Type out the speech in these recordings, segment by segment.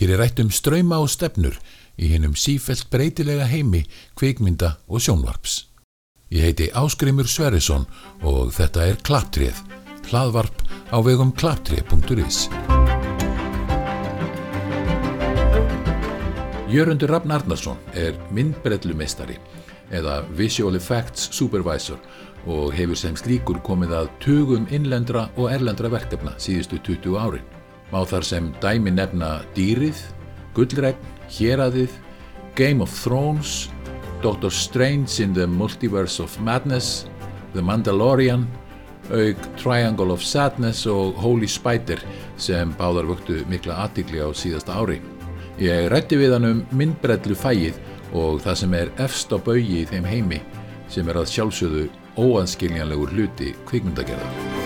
Hér er rætt um ströyma og stefnur í hennum sífelt breytilega heimi, kvikmynda og sjónvarps. Ég heiti Áskrimur Sverrisson og þetta er Klapptrið, hlaðvarp á vegum klapptrið.is. Jörundur Rafn Arnarsson er myndbrellumestari eða Visual Effects Supervisor og hefur sem slíkur komið að tugum innlendra og erlendra verkefna síðustu 20 árin. Má þar sem dæmi nefna Dýrið, Gullregn, Héradið, Game of Thrones, Doctor Strange in the Multiverse of Madness, The Mandalorian, auk Triangle of Sadness og Holy Spider sem báðar vöktu mikla aðtikli á síðasta ári. Ég rætti við hann um myndbrellu fæið og það sem er efst á baugi í þeim heimi sem er að sjálfsögðu óanskiljanlegur hluti kvikmyndagerðar.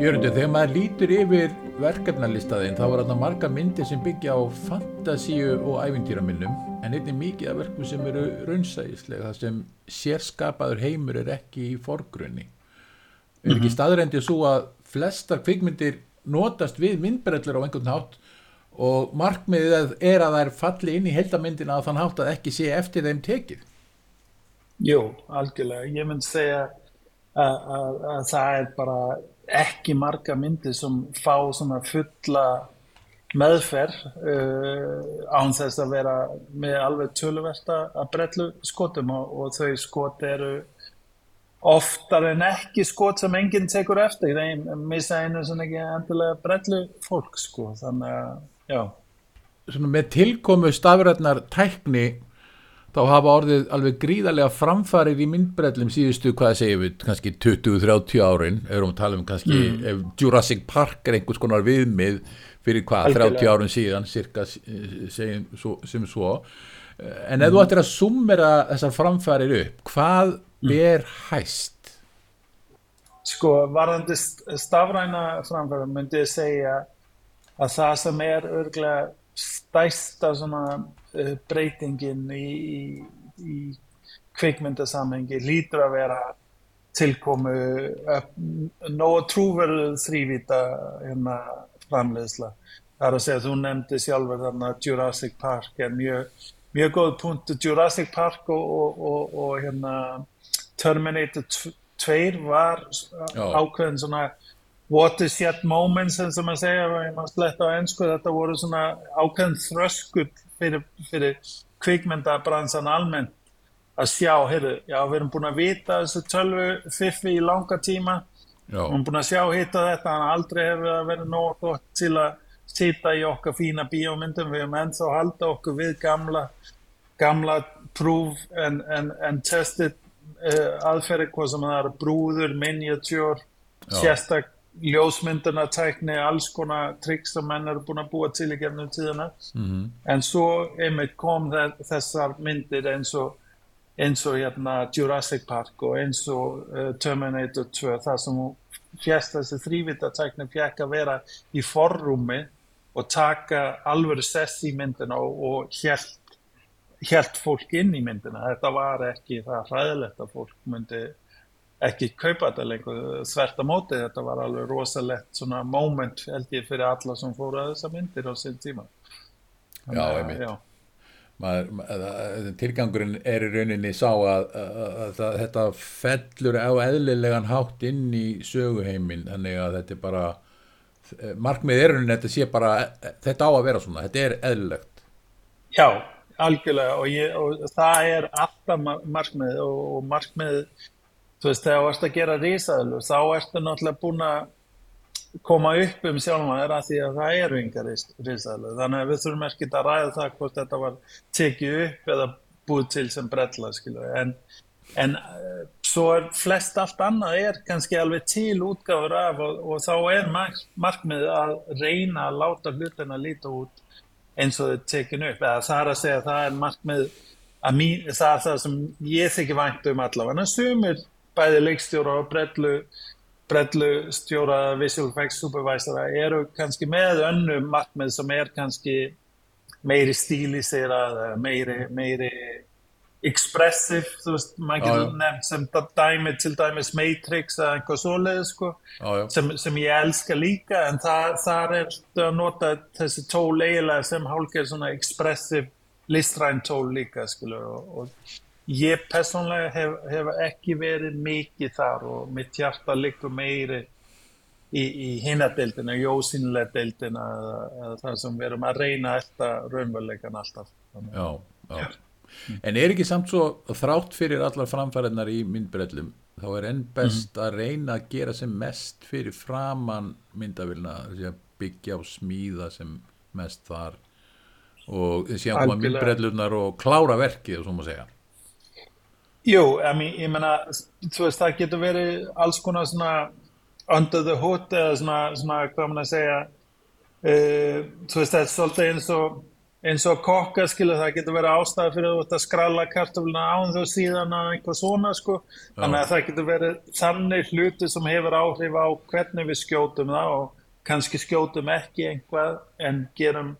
Jörgundur, þegar maður lítur yfir verkefnalistaðinn þá er þarna marga myndir sem byggja á fantasíu og æfintýraminnum en einnig mikið af verkum sem eru raunsæðislega það sem sérskapaður heimur er ekki í forgrunni. Er ekki mhm. staðrændið svo að flestar kvikmyndir notast við myndbrellur á einhvern hátt og markmiðið er að þær falli inn í heldamyndina að þann hátt að ekki sé eftir þeim tekið? Jú, algjörlega. Ég myndi segja að, að, að það er bara ekki marga myndir sem fá svona fulla meðferð uh, án þess að vera með alveg tölversta að brellu skotum og, og þau skot eru oftar en ekki skot sem enginn tekur eftir. Þeim missa einu sem ekki endilega brellu fólk sko þannig að já. Svona með tilkomu stafrætnar tækni þá hafa orðið alveg gríðarlega framfarið í myndbrellum síðustu, hvað segjum við, kannski 20-30 árin, erum við að tala um kannski mm. Jurassic Park er einhvers konar viðmið fyrir hvað, Algjörlega. 30 árin síðan, cirka segjum svo, sem svo, en ef mm. þú ættir að summera þessar framfarið upp, hvað mm. er hæst? Sko, varðandi stafræna framfarið myndi ég segja að það sem er örglega stæsta uh, breytingin í, í, í kveikmyndasamhengi lítur að vera tilkomu uh, nógu trúverðu þrývita hérna framleiðsla. Það er að segja að þú nefndi sjálfur þarna Jurassic Park er mjög, mjög góð punkt. Jurassic Park og, og, og, og hérna Terminator 2 var ákveðin svona watershed moments sem maður segja og ég maður sletta á ennsku þetta voru svona ákveðin þröskull fyrir, fyrir kvikmyndabransan almennt að sjá, heyrðu, já við erum búin að vita þessu tölvu fiffi í langa tíma. Við erum búin að sjá hitta þetta en aldrei hefur það verið nóg gott til að sýta í okkar fína bíómyndum. Við erum ennþá að halda okkur við gamla gamla proof and, and, and tested uh, aðferði hvað sem það er brúður, miniatúr sérstak ljósmyndunartækni, alls konar trikk sem menn eru búin að búa til í gefnum tíðana mm -hmm. en svo einmitt kom þessar myndir eins og eins og hérna Jurassic Park og eins og uh, Terminator 2 þar sem fjast þessi þrývitatækni fjekk að vera í forrúmi og taka alveg sess í myndina og, og hjælt, hjælt fólk inn í myndina þetta var ekki það hræðilegt að fólk myndi ekki kaupa þetta lengur þvert á móti þetta var alveg rosalegt svona moment held ég fyrir alla sem fóru að þessa myndir á sín tíma. Þannig, Já, ég mynd tilgangurinn er í rauninni sá að, að, að, að þetta fellur á eðlilegan hátt inn í söguheimin þannig að þetta er bara markmið er rauninni þetta sé bara þetta á að vera svona, þetta er eðlilegt. Já, algjörlega og, ég, og það er alltaf markmið og, og markmið þú veist, þegar þú ert að gera risaðlur þá ertu náttúrulega búin að koma upp um sjálfum að því að það eru yngar risaðlur þannig að við þurfum ekki að ræða það hvort þetta var tekið upp eða búið til sem brella en, en uh, svo er flest allt annað er kannski alveg til útgáður af og, og þá er mark, markmið að reyna að láta hlutina líta út eins og þau tekið upp. Eða það er að segja að það er markmið að mín, það er það sem ég þykir vænt um allavega. En sumir bæði leikstjóra og brellu brellu stjóra visual effects supervisora eru kannski með önnu markmið sem er kannski meiri stílisera meiri, meiri expressive, þú veist, maður getur nefnt sem dæmi til dæmis Matrix eða einhvað svoleiði sko, Já, já. sem, sem ég elska líka en það, þar er að nota þessi tól eiginlega sem hálfgeir svona expressive listræn tól líka skilur og, og ég personlega hef, hef ekki verið mikið þar og mitt hjarta liggur meiri í, í hinnadeildina, jósynlega deildina eða, eða það sem við erum að reyna eftir raunveruleikan alltaf Þannig. Já, já. En er ekki samt svo þrátt fyrir allar framfæriðnar í myndbrellum þá er enn best að reyna að gera sem mest fyrir framann myndavilna, byggja og smíða sem mest þar og síðan koma myndbrellunar og klára verkið og svo má segja. Jú, ég, meina, þú veist, það getur verið alls konar svona under the hood eða svona, svona hvað maður að segja, uh, þú veist, það er svolítið eins og, eins og kokka, skilu, það getur verið ástæði fyrir að þú ert að skralla kartofluna án þú síðan að einhvað svona, sko. Þannig að það getur verið þannig hluti sem hefur áhrif á hvernig við skjótum það og kannski skjótum ekki einhvað en gerum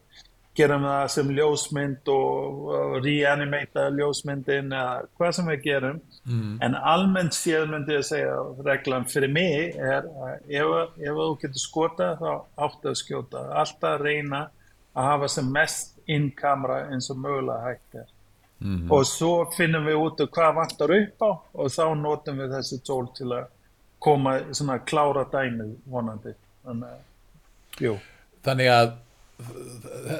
gerum það sem ljósmynd og, reanimata ljósmyndin eða hvað sem við gerum. Mm. en almennt séð myndi ég segja reglan fyrir mig er að ef, ef þú getur skota þá áttu að skjóta. Alltaf reyna að hafa sem mest inn kamera eins og mögulega hægt er. Mm. og svo finnum við út hvað vantar upp á og þá notum við þessi tól til að koma svona klára dæmið vonandi. Þannig að jú. Þannig að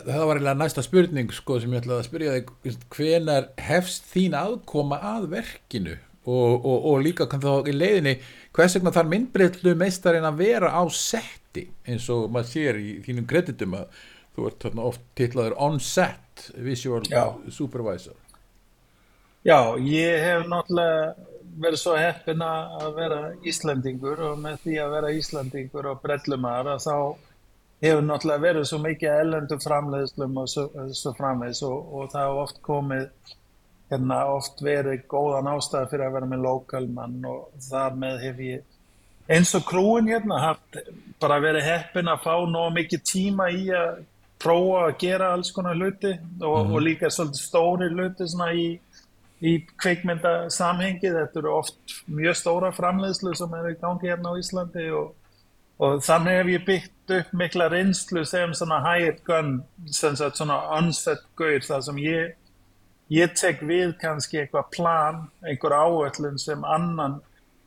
það var eiginlega næsta spurning sko sem ég ætlaði að spyrja þig. Hvenar hefst þín aðkoma að verkinu? Og, og, og líka kann þá í leiðinni hvers vegna þar myndbreytlu meistarinn að vera á setti? Eins og maður sér í þínum kreditum að þú ert þarna oft titlaður on set visual Já. supervisor. Já, ég hef náttúrulega verið svo heppin að vera Íslandingur og með því að vera Íslandingur og brellumar að þá hefur náttúrulega verið svo mikið ellendu framleiðslum og svo, svo framvegis og, og það hefur oft komið hérna oft verið góðan ástæða fyrir að vera með lokalmann og þar með hef ég eins og krúin hérna haft bara verið heppin að fá nóg mikið tíma í að prófa að gera alls konar hluti og, og líka svolítið stóri hluti svona í, í kveikmynda samhengi þetta eru oft mjög stóra framleiðslu sem er í gangi hérna á Íslandi og og þannig hef ég byggt upp mikla reynslu sem svona hired gun sem sagt svona onset gaur þar sem ég ég tek við kannski eitthvað plan einhver áöllun sem annan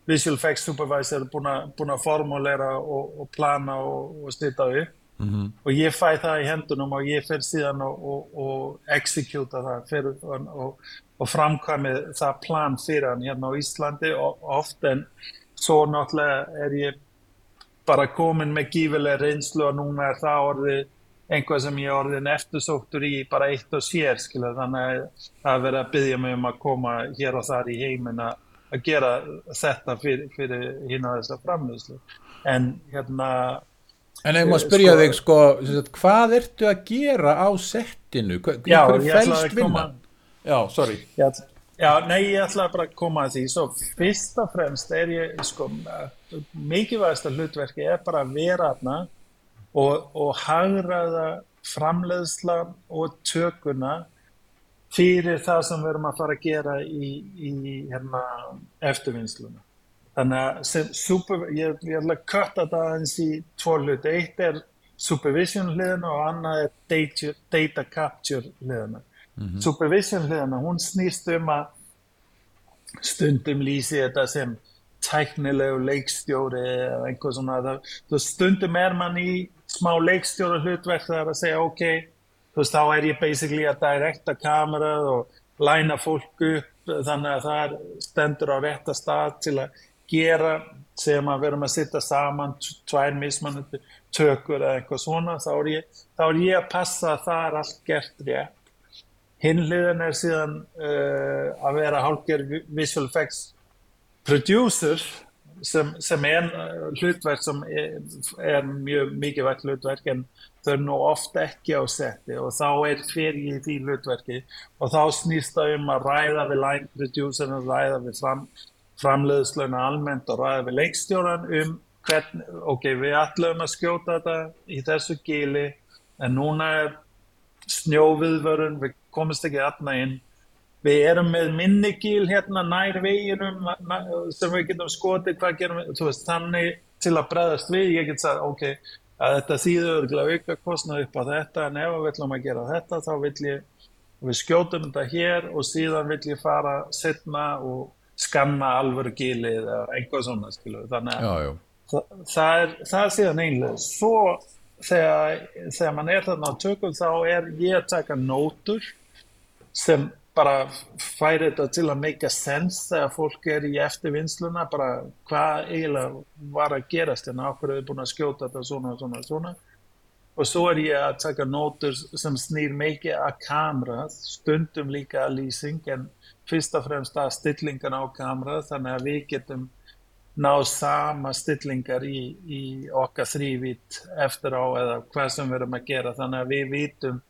visual effects supervisor er búin að, formulera og, og plana og, og styrta upp mm -hmm. og ég fæ það í hendunum og ég fer síðan og, og executa það fyrir, og framkvæmið það plan fyrir hann hérna á Íslandi og ofta en svo náttúrulega er ég bara komin með gífilega reynslu og núna er það orðið einhvað sem ég orðin eftirsóktur í bara eitt og sér skilja þannig að verið að byggja mig um að koma hér og þar í heimin að, að gera þetta fyrir, fyrir hinn að þessa framlýslu en hérna En ef maður spyrja sko, þig sko hvað ertu að gera á settinu? Hverju fælst vinna? Já, sorry Já, Já, nei, ég ætla bara að koma að því. Svo fyrst og fremst er ég, sko, mikilvægasta hlutverki er bara að vera aðna og, og hagraða framleiðsla og tökuna fyrir það sem við erum að fara að gera í, í hérna, eftirvinnsluna. Þannig að sem, super, ég, ég ætla að kötta það eins í tvo hluti. Eitt er supervision hliðina og annað er data, data capture hliðina. Mm -hmm. Supervision hliðina, hún snýst um að stundum lýsi þetta sem tæknilegu leikstjóri eða einhver svona, það, stundum er mann í smá leikstjóra hlutverk það er að segja ok, þú veist þá er ég basically að direkta kamerað og læna fólk upp þannig að það stendur á rétta stað til að gera sem að verum að sitta saman tvær mismanandi tökur eða eitthvað svona þá er ég, þá er ég að passa að það er allt gert rétt Hinliðin er síðan uh, að vera hálfgerð visual effects producer sem, sem er hlutverk sem er, er mjög mikilvægt hlutverk en þau er nú ofta ekki á setti og þá er fyrir því hlutverki og þá snýst það um að ræða við line producer og ræða við fram, framleiðsluna almennt og ræða við leikstjóran um hvern, ok, við ætlum að skjóta þetta í þessu gíli en núna er snjóviðvörun, við komumst ekki aðna inn. Við erum með minnigíl hérna nær veginum sem við getum skotið, hvað gerum við, þú veist, þannig til að breðast við, ég get sagt, ok, að þetta þýður auka kostnað upp á þetta, en ef við viljum að gera þetta, þá vil ég, við skjótum þetta hér og síðan vil ég fara setna og skanna alvöru gílið eða einhvað svona, skilu, þannig að já, já. Það, það, er, það er síðan einlega, svo þegar, þegar mann er þarna á tökum þá er ég að taka nótur sem bara færi þetta til að make a sense þegar fólk er í eftirvinnsluna bara hvað eiginlega var að gerast en áhverju er búin að skjóta þetta svona, svona, svona? Og svo er ég að taka nótur sem snýr mikið að kamera stundum líka að lýsing en fyrst og fremst að stillingan á kamera þannig að við getum náð sama stillingar í, í okkar þrývít eftir á eða hvað sem við erum að gera. Þannig að við vitum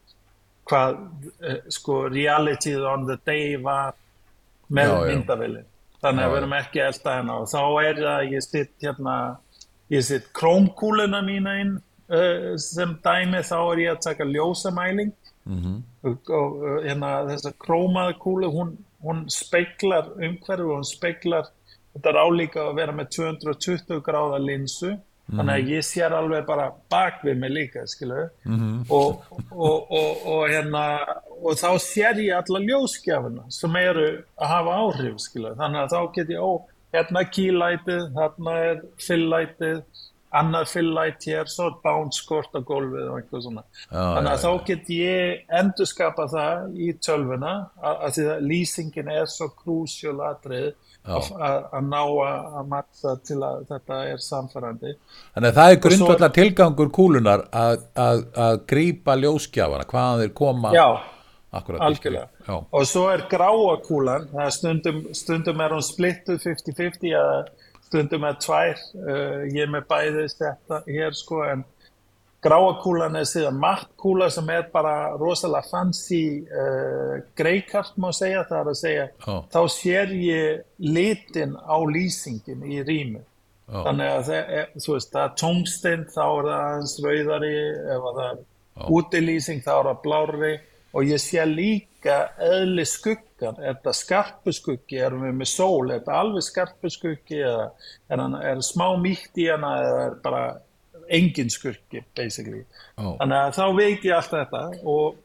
hvað uh, sko realityð on the day var með myndavillin þannig að við erum ekki elda hennar og þá er það að ég sitt hérna ég sitt krómkúluna mína inn uh, sem dæmi þá er ég að taka ljósamæling. Mm -hmm. og, og uh, hérna þessa krómaða kúlu hún, hún speiklar umhverfu og hún speiklar þetta er álíka að vera með 220 gráða linsu mm. þannig að mhm. ég sér alveg bara bak við mig líka skilu mm -hmm. og, og, og, og hérna og þá sér ég alla ljósgjafina sem eru að hafa áhrif skilu þannig að þá get ég, ó, hérna er kílætið þarna er fyllætið annað fyllæt hér, svo bánskort á gólfið og eitthvað svona ah, þannig að ja, þá get ég endurskapa það í tölvuna að, því að lýsingin er svo krúsjól atrið að ná að matta til að þetta er samfærandi Þannig að það er grundvallar svo... tilgangur kúlunar að, að, að grýpa ljóskjafana, hvaðan þeir koma Já, algjörlega. Já. og svo er gráa kúlan stundum, stundum er hún splittuð 50-50 eða stundum er tvær uh, ég með bæðist þetta hér sko en Gráakúlan er síðan mattkúla sem er bara rosalega fancy uh, greikart má segja, það er að segja oh. þá sér ég litin á lýsingin í rými. Oh. þannig að er, veist, það er tóngstinn, þá er það rauðari. Ef það er oh. útilýsing þá er það blári og ég sé líka eðli skuggan. Er það skarpu skuggi, erum við með sól? Er það alveg skarpu skuggi? Eða er það smá mýkt í hana? Eða er bara engin skurki basically oh. þannig að þá veit ég allt þetta og,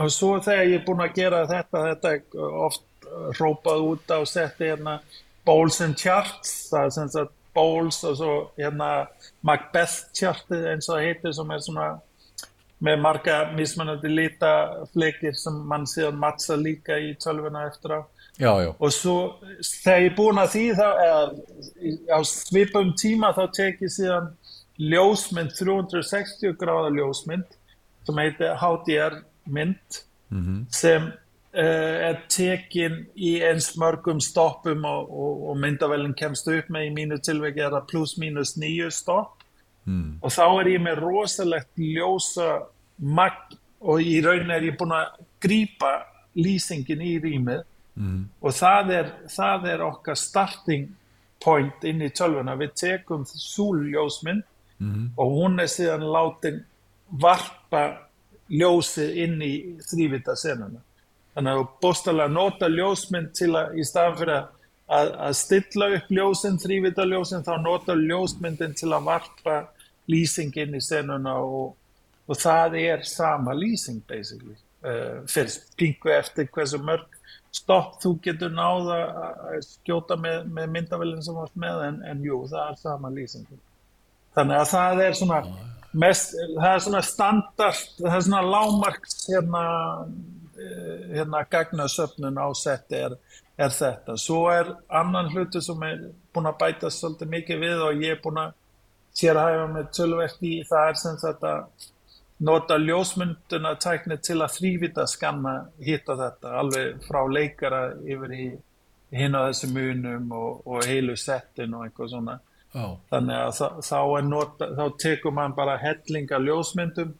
og svo þegar ég er búin að gera þetta þetta oft rópað út á setti hérna Bowls and Charts það er sem sagt Bowls og svo hérna Macbeth chartið eins og það heitir sem er svona með marga mismunandi lítafleikir sem mann síðan mattsa líka í tölvuna eftir á já, já. og svo þegar ég er búin að því þá, eða, á svipum tíma þá tek ég síðan ljósmynd 360 gráða ljósmynd sem heitir HDR mynd mm -hmm. sem uh, er tekin í eins mörgum stoppum og, og, og myndavellin kemst upp með í mínu tilveki er það pluss mínus nýju stopp mm. og þá er ég með rosalegt ljósa magn og í raunin er ég búin að grýpa lýsingin í rýmið mm. og það er, það er okkar starting point inn í tölvuna við tekum súlljósmynd mm -hmm. og hún er síðan látin varpa ljósið inn í þrývita senuna. Þannig að þú bóstalega nota ljósmynd til að í staðan fyrir að, að stilla upp ljósinn, þrývita ljósinn, þá nota ljósmyndin til að varpa lýsing inn í senuna og, og það er sama lýsing basically. Uh, fyrst pingu eftir hversu mörg stopp þú getur náða að skjóta með, með myndavillin sem varst með en, en jú, það er sama lýsingin þannig að það er svona mest, það er svona standard það er svona lámarks hérna, eh, hérna gagnasöfnun á setti er, er þetta. Svo er annan hluti sem er búin að bæta svolítið mikið við og ég er búin að sérhæfa með tölverk í það er sem þetta nota ljósmynduna tækni til að þrývita skanna hitta þetta alveg frá leikara yfir í hinn á þessu munum og, og heilu settin og eitthvað svona Oh. Þannig að þá, nota, þá tekur mann bara hellinga ljósmyndum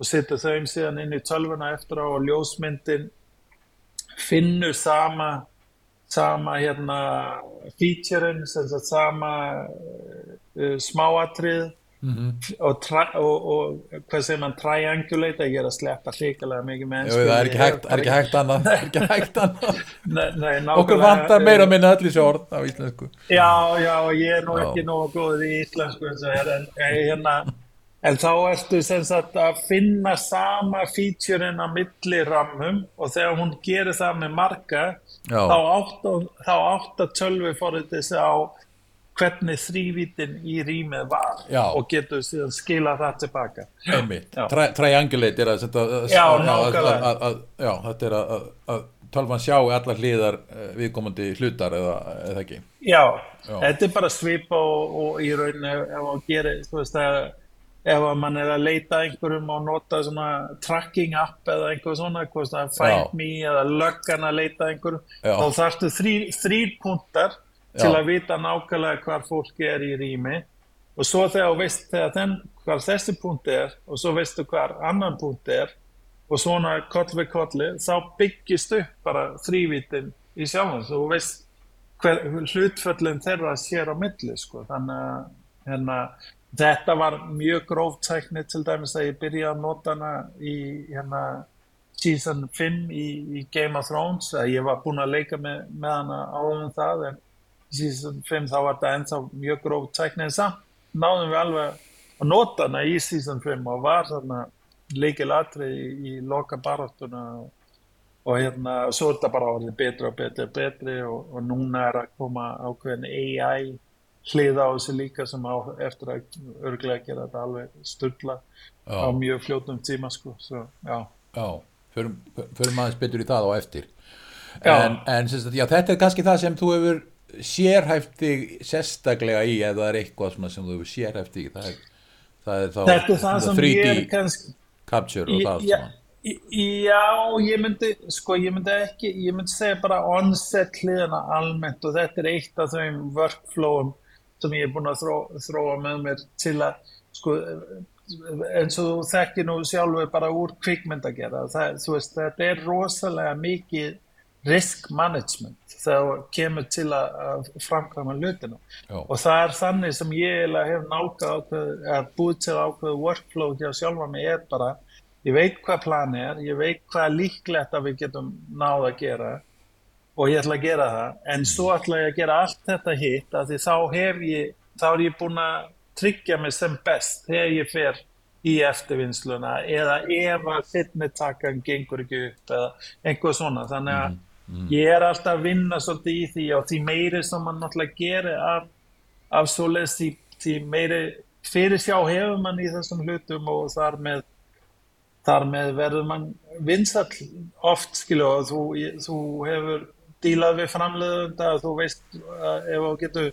og setur þeim síðan inn í tölvuna eftir á og ljósmyndin finnur sama, sama hérna, featurein, sama uh, smáatrið mm -hmm. og, og, og hvað segir mann triangulate að ég er að sleppa hrikalega mikið með Jú, það er ekki hægt, er ekki hægt annað er ekki hægt annað nei, nei, okkur vantar meira minna allir svo orð á íslensku já, já, ég er nú já. ekki nógu góð í íslensku en, hérna, en þá ertu sem sagt að finna sama featureinn á milliramum og þegar hún gerir það með marga já. þá átt að tölvi fórið þessi á hvernig þrývítin í rýmið var já. og getur síðan skila það tilbaka. Triangulate er að já, já, þetta er að, að tölvan sjá allar hliðar eh, viðkomandi hlutar eða, eða ekki. Já, þetta er bara svip og, og í rauninu ef að gera þú veist að ef að mann er að leita einhverjum og nota svona tracking app eða einhver svona, find me eða löggan að leita einhverjum þá þarfstu þrýr punktar til að vita nákvæmlega hvar fólki er í rými. Og svo þegar þú veist þegar þenn, hvar þessi punkt er og svo veistu hvar annan punkt er og svona koll við kolli þá byggist upp bara þrývítin í sjálfum þú veist hver, hlutföllin þeirra sér á milli sko. þannig að hérna, þetta var mjög gróftækni til dæmis að ég byrja að nota hana í hérna, season 5 í, í Game of Thrones að ég var búin að leika með, með hana áðan það en season 5 þá var þetta ennþá mjög gróf tækni. En samt náðum við alveg að nota hana í season 5 og var þarna leikil atrið í, í loka baráttuna og, og hérna svo er þetta bara orðið betri og betri og betri og, og núna er að koma ákveðin AI hliða á þessu líka sem á eftir að örglega gera þetta alveg störla á mjög fljótum tíma sko, svo já. Já, förum, förum aðeins betur í það á eftir. En, en já, þetta er kannski það sem þú hefur sérhæfti sérstaklega í eða er eitthvað sem þú hefur sérhæfti í. Það er, það er þá þetta er það sem ég er kannski capture og það ja, já, ég myndi sko, ég myndi ekki, ég myndi segja bara onset hliðina almennt og þetta er eitt af þeim workflowum sem ég er búin að þró, þróa með mér til að sko eins og þú þekkir nú sjálfur bara úr kvikmynd að gera það, veist, þetta er rosalega mikið risk management þegar kemur til að framkvæma hlutinu og það er þannig sem ég hef nálgað að búið til ákveðu workflow hjá sjálfa mig er bara ég veit hvað plani er, ég veit hvað líklegt að við getum náða að gera og ég ætla að gera það. En svo ætla ég að gera allt þetta hitt að því þá hef ég þá er ég búin að tryggja mig sem best þegar ég fer í eftirvinnsluna eða ef að fitnetakan gengur ekki upp eða einhver svona. Þannig að mm Mm. Ég er alltaf að vinna svolítið í því og því meiri sem mann náttúrulega gerir af, af svoleiðs því, því meiri fyrir sjá hefur mann í þessum hlutum og þar með, þar með verður mann vinsall oft skilu og þú, þú hefur dílað við framleiðunda og þú veist ef þú getur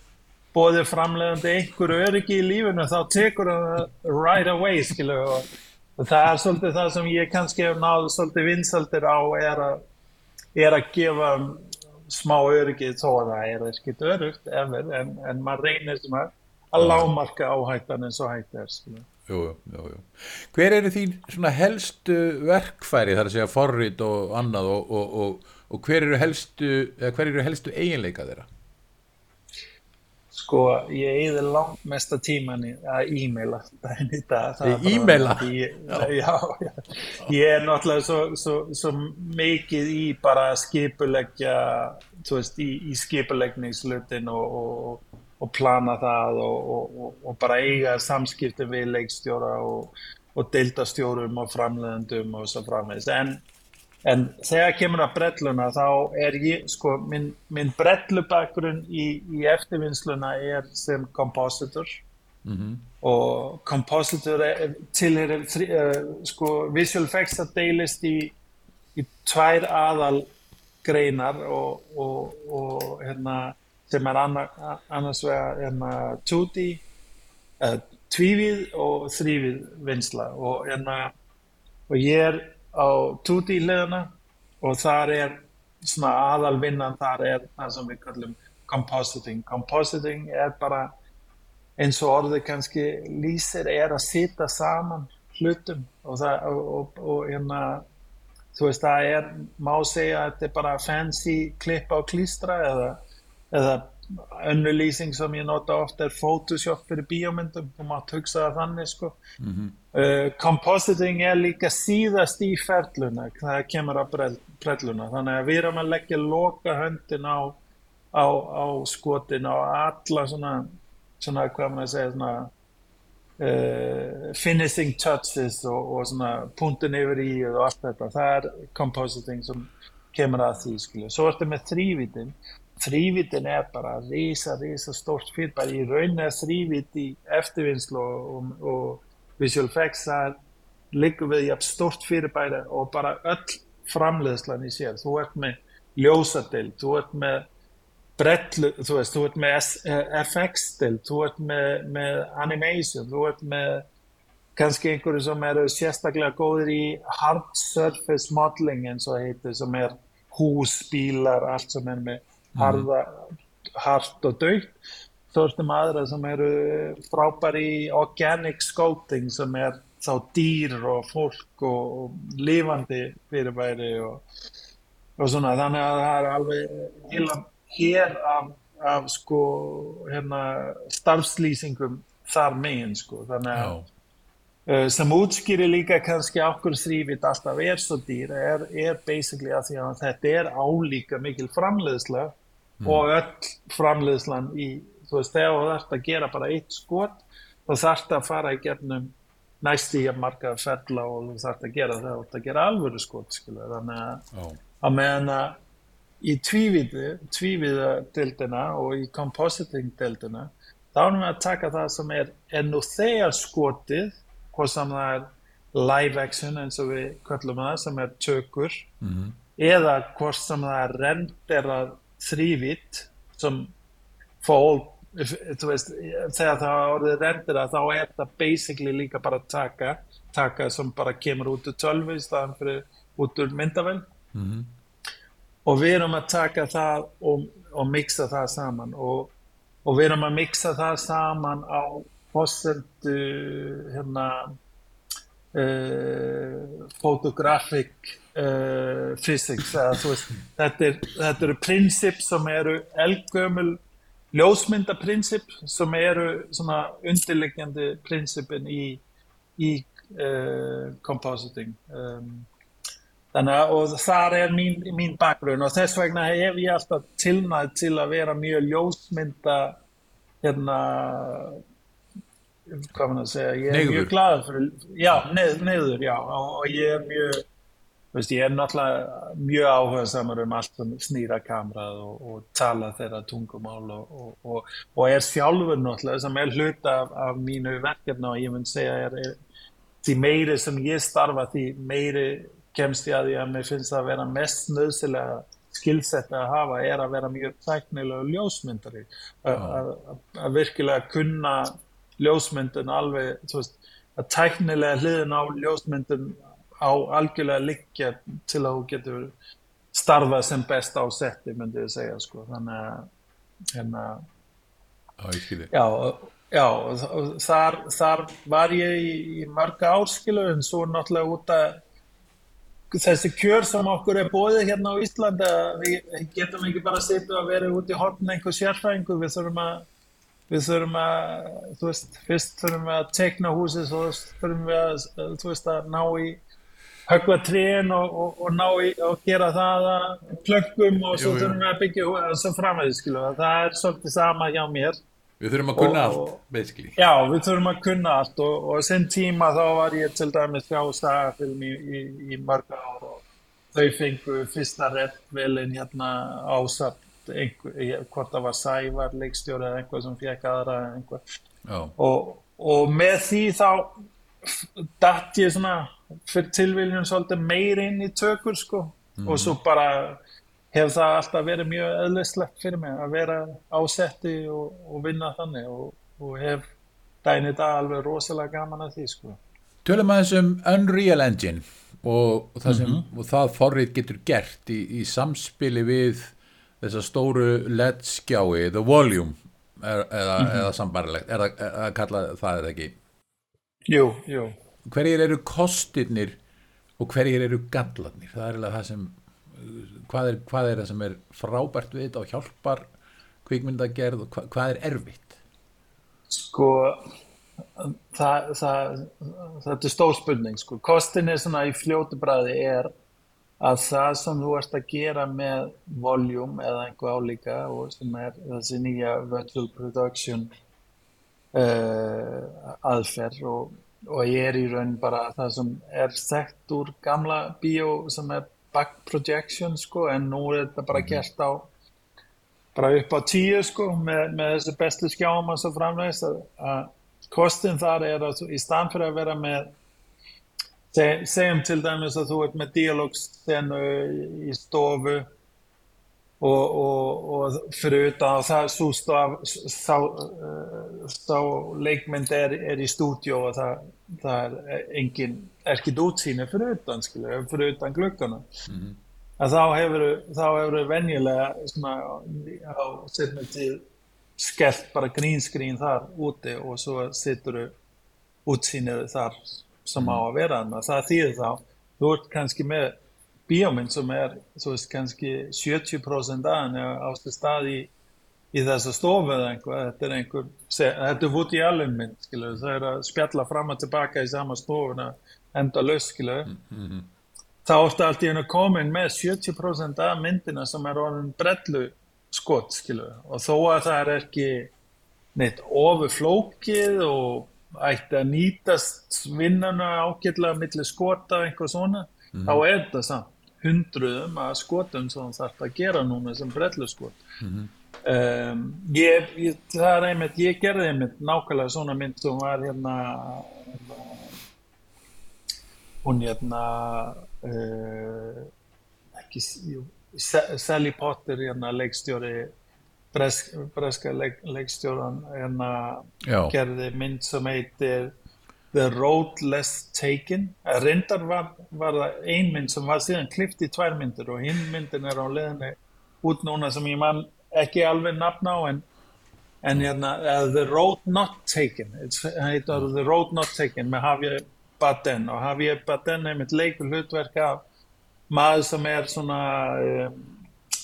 bóðið framleiðandi einhverju öryggi í lífinu þá tekur það right away skilu og, og það er svolítið það sem ég kannski hef náðu svolítið vinsaldir á er að er að gefa smá öryggi þó að það er ekkert örugt efer, en, en maður reynir sem að að lámarka áhættan eins og hætti er jú, jú, jú. Hver eru þín helstu verkfæri þar að segja forrið og annað og, og, og, og hver eru helstu, hver eru helstu eiginleika þeirra? Sko, ég eigði langt mesta tíman að e-maila í dag. E-maila? Já, já, já. Ég er náttúrulega svo, svo, svo mikið í bara skipuleggja, þú veist, í, í skipuleggningslutin og, og, og plana það og, og bara eiga samskipti við leikstjóra og deildastjórum og framleðendum og svo framvegist. En En þegar kemur að brelluna þá er ég, sko, minn, minn brellubakgrunn í, í eftirvinnsluna er sem kompositor mm -hmm. og kompositor til er, uh, sko, visual effects að deilist í, í tvær aðal greinar og, og, og hérna, sem er annar, annars vegar hérna, 2D, uh, tvívið og þrývið vinsla og, hérna, og ég er á 2D hliðina og þar er svona aðalvinnan þar er það sem við kallum compositing. Compositing er bara eins og orðið kannski lýsir er að sita saman hlutum og það og, og, og hérna þú veist það er má segja að þetta er bara fancy klippa og klístra eða, eða önnu lýsing sem ég nota ofta er Photoshop fyrir bíómyndum. Og maður hugsa það þannig sko. Mm -hmm. uh, compositing er líka síðast í ferluna það kemur á brelluna þannig að við erum að leggja loka höndin á, á, á skotin á alla svona, svona hvað maður segja svona Uh, finishing touches og, og svona punktin yfir í og allt þetta, það er compositing sem kemur að því skilju. Svo ertu með þrývitin þrývitin er bara risa, risa stórt fyrirbæri í rauninni er þrývit í eftirvinnslu og, og, visual effects það liggur við jafn stórt fyrirbæri og bara öll framleiðslan í sér, þú ert með ljósadild, þú ert með brellu, þú veist, þú ert með FX-dild, þú ert með, með animation, þú ert með kannski einhverju sem eru sérstaklega góðir í hard surface modeling eins og heitir, sem er hús, bílar, allt sem er með harða, hart og dögt þá ertum aðra sem eru frábæri organic scouting sem er þá dýr og fólk og, og lifandi fyrirbæri og, og svona. Þannig að það er alveg heila hér af, af sko hérna starfslýsingum þar megin sko. Þannig að uh, sem útskýri líka kannski okkur þrývit alltaf er svo dýr er, er basically að því að þetta er álíka mikil framleiðslega mm. og öll framleiðslan í, þú veist, þegar þú þarfst að gera bara eitt skot, þá þarfst að fara í gefnum næst í að marka fella og þú þarfst að gera það og það gera alvöru skot, skilu, þannig að oh. að meðan að í tvíviðu, tvíviða dildina og í compositing dildina, þá erum við að taka það sem er enn og þegar skotið, hvað sem það er live action eins og við kallum það, sem er tökur, mm -hmm. eða hvort sem það er renderað þrývitt sem fól veist, þegar það orðið rendir að þá er það basically líka bara taka taka sem bara kemur út úr tölvu í staðan fyrir út úr myndavel mm -hmm. og við erum að taka það og, og mixa það saman og, og við erum að mixa það saman á fósendu hérna uh, photographic uh, physics veist, þetta, er, þetta eru prinsip sem eru elgömmul ljósmyndaprinsip sem eru svona undirliggjandi prinsipin í, í uh, compositing. Um, þannig að og þar er mín, mín bakgrunn og þess vegna hef ég alltaf tilnæð til að vera mjög ljósmynda hérna hvað mann að segja, ég er Neyður. mjög glad fyrir, já, neð, neður, já og, og ég er mjög Veist, ég er náttúrulega mjög áhuga samar um allt sem snýra kamerað og, og tala þeirra tungumál og, og, og er sjálfur náttúrulega sem er hluta af, af mínu verkefna og ég mun segja er, er því meiri sem ég starfa því meiri kemst ég að því að mér finnst að vera mest nöðsilega skilsett að hafa er að vera mjög tæknilega ljósmyndari að virkilega kunna ljósmyndin alveg veist, að tæknilega hliðin á ljósmyndin á algjörlega liggja til að þú getur starfað sem best á setti myndi ég segja sko. Þannig að hérna, já, já þar, þar var ég í, í marga árskilu en svo náttúrulega út að þessi kjör sem okkur er bóðið hérna á Íslanda við getum ekki bara að setja að vera út í hortin einhver sérfræðingu við þurfum að við þurfum að, þú veist, fyrst þurfum við að tekna húsið svo þurfum við að, þú veist, að ná í höggva trén og, og, og ná í og gera það að plökkum og svo þurfum við að byggja og svo framvegð, skilu, það er svolítið sama hjá mér. Við þurfum að kunna og, allt, basically. Já, við þurfum að kunna allt og sem tíma þá var ég til dæmis hjá Stagafilm í, í, í mörg ár og þau fengu fyrsta rettvelin hérna ásamt einhver, hvort það var Sævar leikstjóri eða einhver sem fekk aðra og, og með því þá dætt ég svona fyrir tilviljun svolítið meir inn í tökur sko mm. og svo bara hefur það alltaf verið mjög öðlislegt fyrir mig að vera ásetti og, og vinna þannig og, og hef dænið það alveg rosalega gaman að því sko. Tölum aðeins um Unreal Engine og, og það, sem, mm -hmm. það forrið getur gert í, í samspili við þessa stóru LED skjái, The Volume er, eða, mm -hmm. eða sambarlegt, er að kalla það eða ekki? Jú, jú hverjir eru kostirnir og hverjir eru gallarnir það er alveg það sem hvað er, hvað er það sem er frábært við þetta og hjálpar kvikmyndagerð og hva, hvað er erfitt? Sko það, það, þetta er stór spurning sko. kostin er svona í fljótu bræði er að það sem þú ert að gera með voljum eða einhver álíka og sem er þessi nýja virtual production uh, aðferð og, og ég er í raun bara það sem er þekkt úr gamla bíó sem er back projection sko en nú er þetta bara mhm. gert á bara upp á tíu sko með, með þessi bestu skjáum að svo framvegist að, kostin þar er að í stann fyrir að vera með Se, segjum til dæmis að þú ert með dialogstenu í stofu og, og, og fyrir utan það svo staf, sá, sá leikmynd er, er í stúdjó og það, það er engin, er ekki útsýni fyrir utan, skilja, fyrir utan glukkana. Mm -hmm. Að þá hefur þá hefur venjulega svona á setnum til skellt bara grínskrín þar úti og svo sittur útsýnið þar sem á að vera þannig að það þýðir þá þú ert kannski með bíómynd sem er þú veist kannski 70% aðan ástu stað í, í þessa stofu eða einhver þetta er einhver, þetta er vút í alveg mynd skilur, það er að spjalla fram og tilbaka í sama stofuna enda laus skilur mm -hmm. þá ertu allt í hennu komin með 70% af myndina sem er orðin brellu skott skilur og þó að það er ekki neitt ofurflókið og ætti að nýtast vinnana ágjörlega millir skota eitthvað svona, mm þá er þetta samt hundruðum að skotum sem þarf að gera núna sem brellu skot mm um, ég, ég, það er einmitt, ég gerði einmitt nákvæmlega svona mynd sem var hérna hún hérna uh, ekki Sally Potter hérna leikstjóri bresk, breska leik, leikstjóran hérna gerði mynd sem heitir The Road Less Taken. Reyndar var, var það ein mynd sem var síðan klift í tvær myndir og hinn myndin er á leðinni út núna sem ég man ekki alveg nafn á en, en hérna uh, The Road Not Taken. Það heitir The Road Not Taken með Javier Bardem. Og Javier Bardem er mitt leikur hlutverk af maður sem er svona um,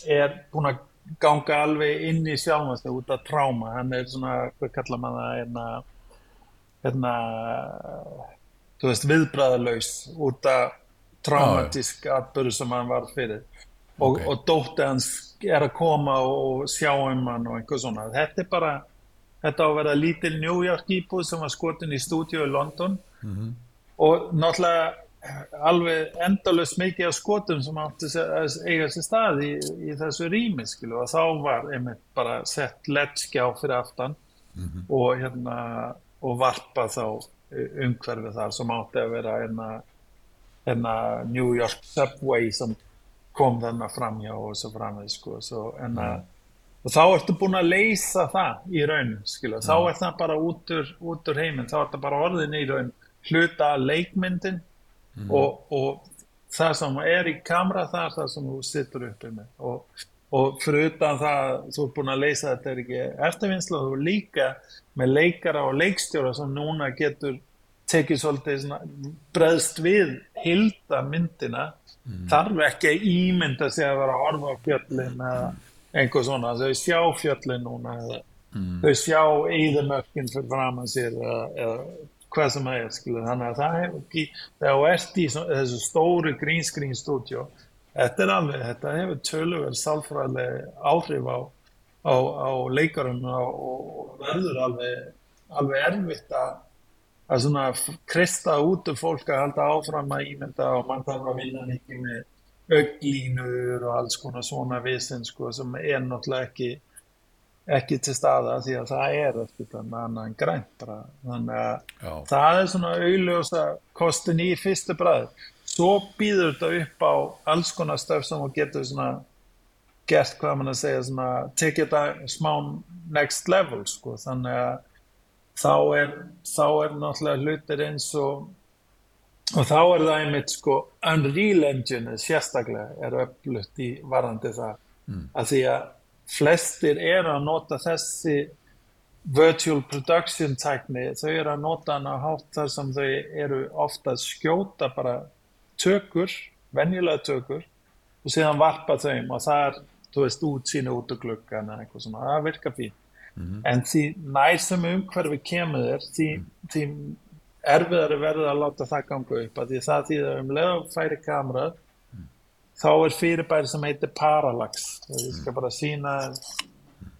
er búin að ganga alveg inn í sjálfnast út af tráma, hann er svona hvað kallar maður það hérna, hérna þú veist viðbræðalaus út af traumatísk ah, atbyrðu sem hann var fyrir. Og, okay. og dótti hans er að koma og sjá um hann og eitthvað svona. Þetta er bara, þetta á að vera lítil New York íbúð sem var skotin í stúdíu í London. Mm -hmm. og náttúrulega alveg endalust mikið af skotum sem átti að eiga sér stað í, í þessu rými skilu og þá var einmitt bara sett lettskjá fyrir aftan mm -hmm. og hérna og varpa þá umhverfið þar sem átti að vera hérna, hérna New York Subway sem kom þarna framjá og svo framveg sko svo, enna, mm. og þá ertu búin að leysa það í raun skilu, þá mm. er það bara út úr, út úr heiminn, þá er það bara orðin í raun hluta leikmyndin mm. og, og það sem er í kamera það er það sem þú sittur uppi með og, og fyrir utan það þú er búin að leysa þetta er ekki eftirvinnsla þú er líka með leikara og leikstjóra sem núna getur tekið svolítið breðst við hilda myndina mm. þarf ekki að ímynda sig að vera að horfa á fjöllin eða einhver svona, þau sjá fjöllin núna eða mm. þau sjá eðamökkin fyrir fram að sér eða, eða hvað sem það er skilur. þannig að það hefur ekki þegar þú ert í þessu stóru green screen stúdjó þetta er alveg, þetta hefur töluverð sálfræðileg áhrif á, á, á leikarum og verður alveg, alveg erfitt að að svona kristða út af fólk að halda áfram að ímynda og mann þarf að vinna mikið með auglínur og alls konar svona vissin sko sem er náttúrulega ekki ekki til staða því að það er eftir annað en grænt bara. þannig að Já. það er svona auðljósa kostin í fyrstu bræð svo býður þetta upp á alls konar stöf sem þú getur svona gert hvað mann að segja svona tekið þetta smá next level sko þannig að þá er, þá er náttúrulega hlutir eins og og þá er það einmitt sko Unreal Engine sérstaklega er upplutt í varandi það mm. að því að flestir er að nota þessi virtual production tækni, þau eru að nota hann á hátt þar sem þau eru ofta að skjóta bara tökur, venjulega tökur og síðan varpa þau og það er þú veist, útsýni út úr gluggan eða eitthvað svona, það virkar fín en því nær sem umhverfi kemur þér, því, því erfiðari verður að láta það ganga upp að því það því að um leið og færi kamera þá er fyrirbæri sem heitir parallax og ég skal bara sína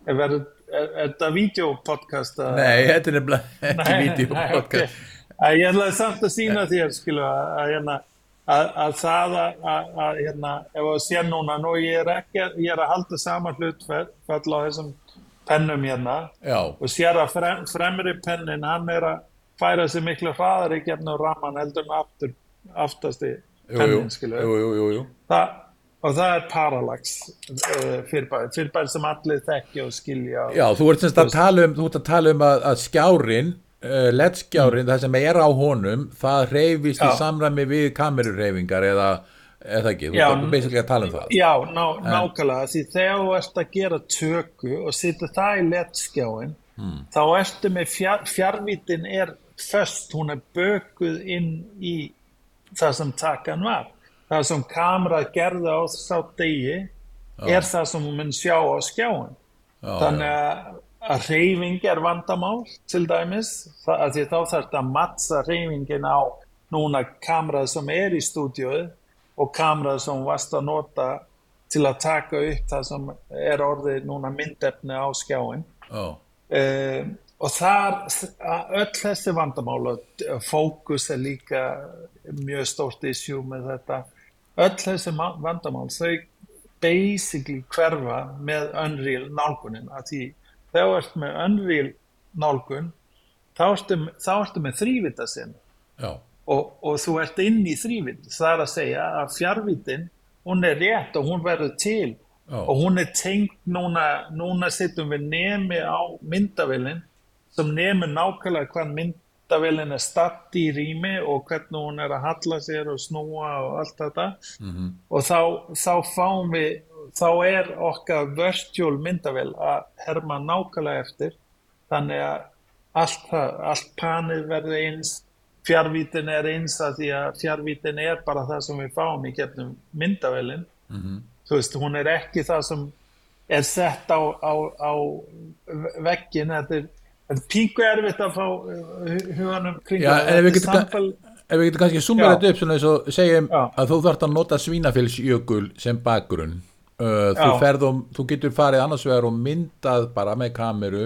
er, þetta videopodcast Nei, þetta er nefnilega ekki videopodcast. okay. ég ætlaði samt að sína þér skilu að, hérna, að, að það að, hérna, ef að sé núna nú ég er ekki, ég er að halda sama hlutfell á þessum pennum hérna Já, og sér að frem, fremri pennin hann er að færa sig miklu hraðar í gefnu raman heldur en aftur, aftasti jú, jú, pennin skilu jú, jú, jú, það, og það er parallax uh, fyrirbæri, fyrirbæri sem allir þekki og skilja og, Já, þú ert semst að tala um, að tala um að, að skjárin, uh, LED-skjárin, það sem er á honum, það reyfist í samræmi við kamerureyfingar eða, eða ekki, þú ert basically að tala um það. Já, ná, nákvæmlega, því þegar þú ert að gera tökku og setja það í letskjáin, hmm. þá ertu með fjár, fjárvítin er föst, hún er bökuð inn í það sem takan var. Það sem kamera gerði á sá degi er það sem hún mun sjá á skjáin. Já, Þannig að, að reyfing er vandamál til dæmis, það, að því þá þarf þetta að mattsa reyfingin á núna kamerað sem er í stúdíóið og kamerað sem hún varst að nota til að taka upp það sem er orðið núna myndefni á skjáin. já, Uh, og þar, að öll þessi vandamál og fókus er líka mjög stórt issue með þetta, öll þessi vandamál, þau basically hverfa með Unreal nálgunin, að því þegar þú ert með Unreal nálgun, þá ertu, þá ertu með þrývita sinn og, og þú ert inn í þrývit, það er að segja að fjárvitin, hún er rétt og hún verður til. Já. og hún er tengt núna, núna sittum við nemi á myndavillin sem nemur nákvæmlega hvað myndavillin er statt í rými og hvernig hún er að halla sér og snúa og allt þetta. -hmm. og þá, þá fáum við þá er okkar virtual myndavill að herma nákvæmlega eftir. Þannig að allt, allt panið verður eins fjárvítin er eins að því að fjárvítin er bara það sem við fáum í getnum myndavillin þú veist, hún er ekki það sem er sett á, á, á veggin þetta er píku erfitt að fá uh, huganum kring Já, það. ef við er getum- samtal- Ef við getum kannski summa Já. þetta upp svona eins og segjum Já. að þú þarft að nota svínafélsjökul sem bakgrunn uh, þú, Já. ferð og, þú getur farið annars vegar og myndað bara með kameru